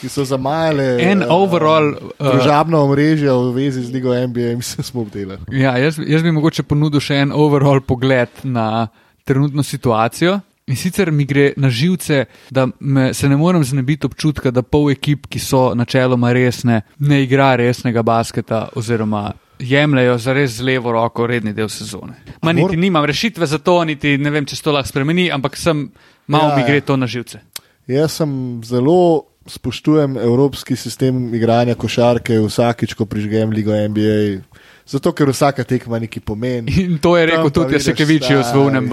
ki so zamajale En overall, uh, družabno omrežje v vezi z Ligo NBA, mislim, smo obdelali. Ja, jaz, jaz bi mogoče ponudil še en overall pogled na trenutno situacijo. In sicer mi gre na živce, da me, se ne morem znebiti občutka, da pol ekip, ki so načeloma resne, ne igra resnega basketa oziroma jemljajo za res z levo roko redni del sezone. Ma mor- niti nimam rešitve za to, niti ne vem, če se to lahko spremeni, ampak sem, malo Ja, mi ja. gre to na živce. Jaz sem zelo spoštujem evropski sistem igranja košarke vsakič, ko prižgem Ligo NBA. Zato, ker vsaka tekma neki pomeni. In to je rekel Tam tudi Jasekevičius v stari. unem,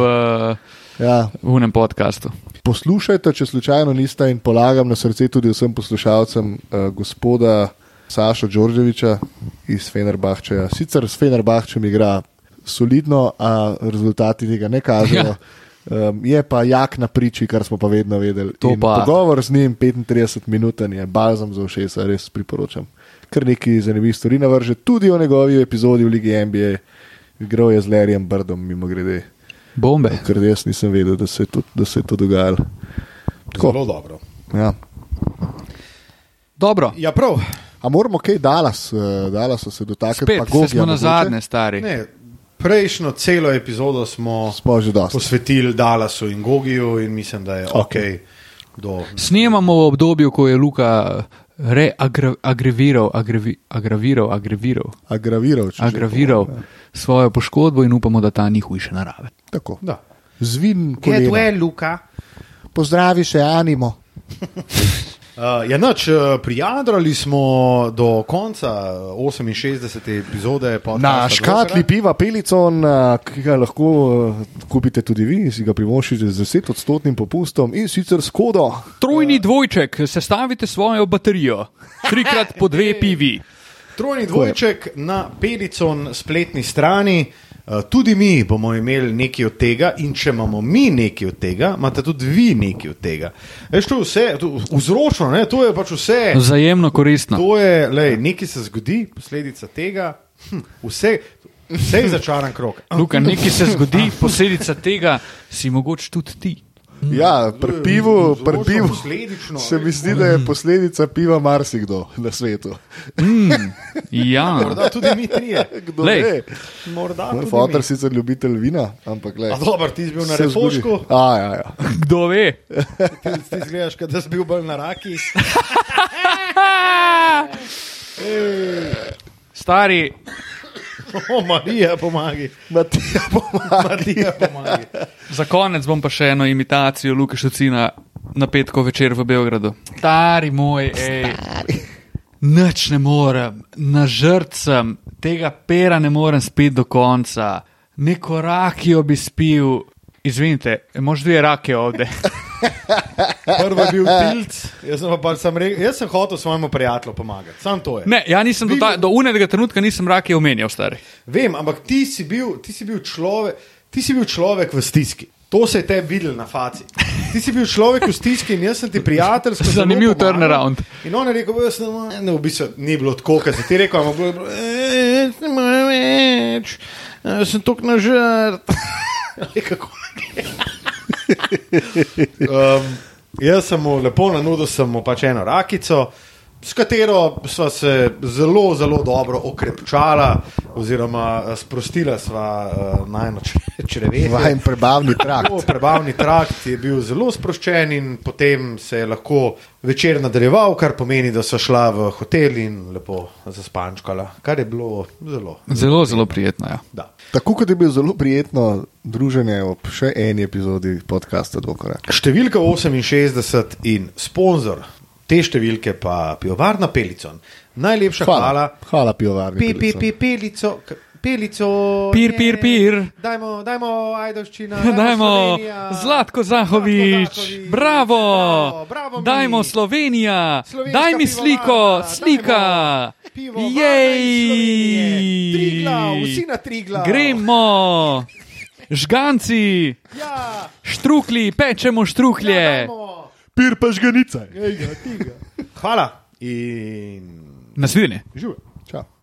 Ja, v unem podkastu. poslušajte, če slučajno niste, in polagam na srce tudi vsem poslušalcem uh, gospoda Saša Đorđeviča iz Fenerbahčeja. Sicer s Fenerbahčem igra solidno, a rezultati tega ne kažejo. Ja. Um, je pa jak na priči, kar smo pa vedno vedeli. Pa. Pogovor z njim 35 minut je balzam za ušesa, res priporočam. Kar nekaj zanimivih stvari navrže, tudi o njegovi epizodi v Ligi NBA. Igral je z Larryjem Brdom, mimo grede. Bombe. Ker jaz nisem vedel, da se je to, da se je to dogajalo. Tako. Zelo dobro. Ja. Dobro, Ja, prav. A moramo kaj Dallas, uh, Dallas se dotakniti? spet pa se Gogija smo na zadnje, stari. Ne, prejšnjo celo epizodo smo posvetili Dallasu in Gogiju in mislim, da je ok. Do, Snemamo v obdobju, ko je Luka agrevi, agraviral, agreviral, Agraviral. če agraviral povem, svojo poškodbo in upamo, da ta ni hujše narave. ja. Tako. da. Zvin kolena. Luka. Pozdravi še Animo. [laughs] Uh, ja, noč, uh, prijadrali smo do konca 68. epizode podcasta Na škatli Brokera. piva Pelicon, ki ga lahko kupite tudi vi, si ga privoščite z 10-odstotnim popustom in sicer s kodo. Trojni dvojček, sestavite svojo baterijo, trikrat po dve pivi. Trojni dvojček na Pelicon spletni strani. Uh, tudi mi bomo imeli nekaj od tega, in če imamo mi nekaj od tega, imate tudi vi nekaj od tega. Veš, to je vse, to, vzročno, ne? to je pač vse. Vzajemno koristno. To je, lej, nekaj se zgodi, posledica tega, hm, vse, vse je začaran krok. Luka, nekaj se zgodi, posledica tega si mogoče tudi ti. Ja, pri pivu, pri Vzročno, pivu posledično, se mi zdi, da je posledica piva marsikdo na svetu. Ja, Morda tudi mi trije. Kdo Lej. ve? Morda Moj fotor sicer ljubitelj vina, ampak le. A dobro, ti si bil na refošku, A, ja, ja. kdo ve? ti, ti izgledaš, kot da si bil bolj na raki. Stari, [laughs] O, Marija, pomagi. Matija pomaga. Marija, pomagi. Za konec bom pa še eno imitacijo Luka Šucina na petko večer v Beogradu. Stari moj, ej. Nič ne morem, na žrtcem, tega pera ne morem spet do konca. Neko rakijo bi spil, izvinite, možeš dve rake ovde. [laughs] Prvi je bil Tilc, jaz sem, pa pač sam rekel, jaz sem hotel svojemu prijatelju pomagati. Sam to je. Ne, ja nisem do, ta, do unega trenutka nisem rake omenjal, stari. Vem, ampak ti si bil, ti si bil, človek, ti si bil človek v stiski. To se je te videl na faci. Ti si bil človek v stiski in jaz sem ti prijatelj. Zanimiv turnaround. In on je rekel, jaz ne morem, ne, v bistvu ni bilo tako, kot si ti rekel, ampak bilo je bilo, "Eh, jaz ne morem več, jaz sem tok na žrt. [laughs] Kako [laughs] um, Jaz sem mu lepo nanudil, sem mu pač eno rakico. S katero sva se zelo, zelo dobro okrepčala, oziroma eh, sprostila sva uh, najno črevesje. Vajen prebavni trakt. Tako, Prebavni trakt je bil zelo sproščen, in potem se je lahko večer nadaljeval, kar pomeni, da so šla v hotel in lepo zaspančkala, kar je bilo zelo. Zelo, zelo prijetno. Ja. Da. Tako kot je bilo zelo prijetno druženje ob še eni epizodi podcasta Dvokorak. Številka 68 in sponzor te številke pa pivovarna Pelicon. Najlepša hvala. Hvala, hvala pivovarni. Pe, pe, pe, pelico, pelico. Pir, je- pir, pir. Dajmo, dajmo Ajdoščina. [laughs] Dajmo Slovenija. Zlatko Zahovič, Zlatko Zahovič. bravo, bravo, bravo mi. dajmo Slovenija, Slovenska daj mi sliko, slika, dajmo. Pivovarna iz Slovenije. Triglav, jej, vsi na Triglav. gremo, žganci, Ja, štrukli, pečemo štruklje. ja, dajmo. Pir pa žganica. Hvala in Nasvidenje. živijo. Čau.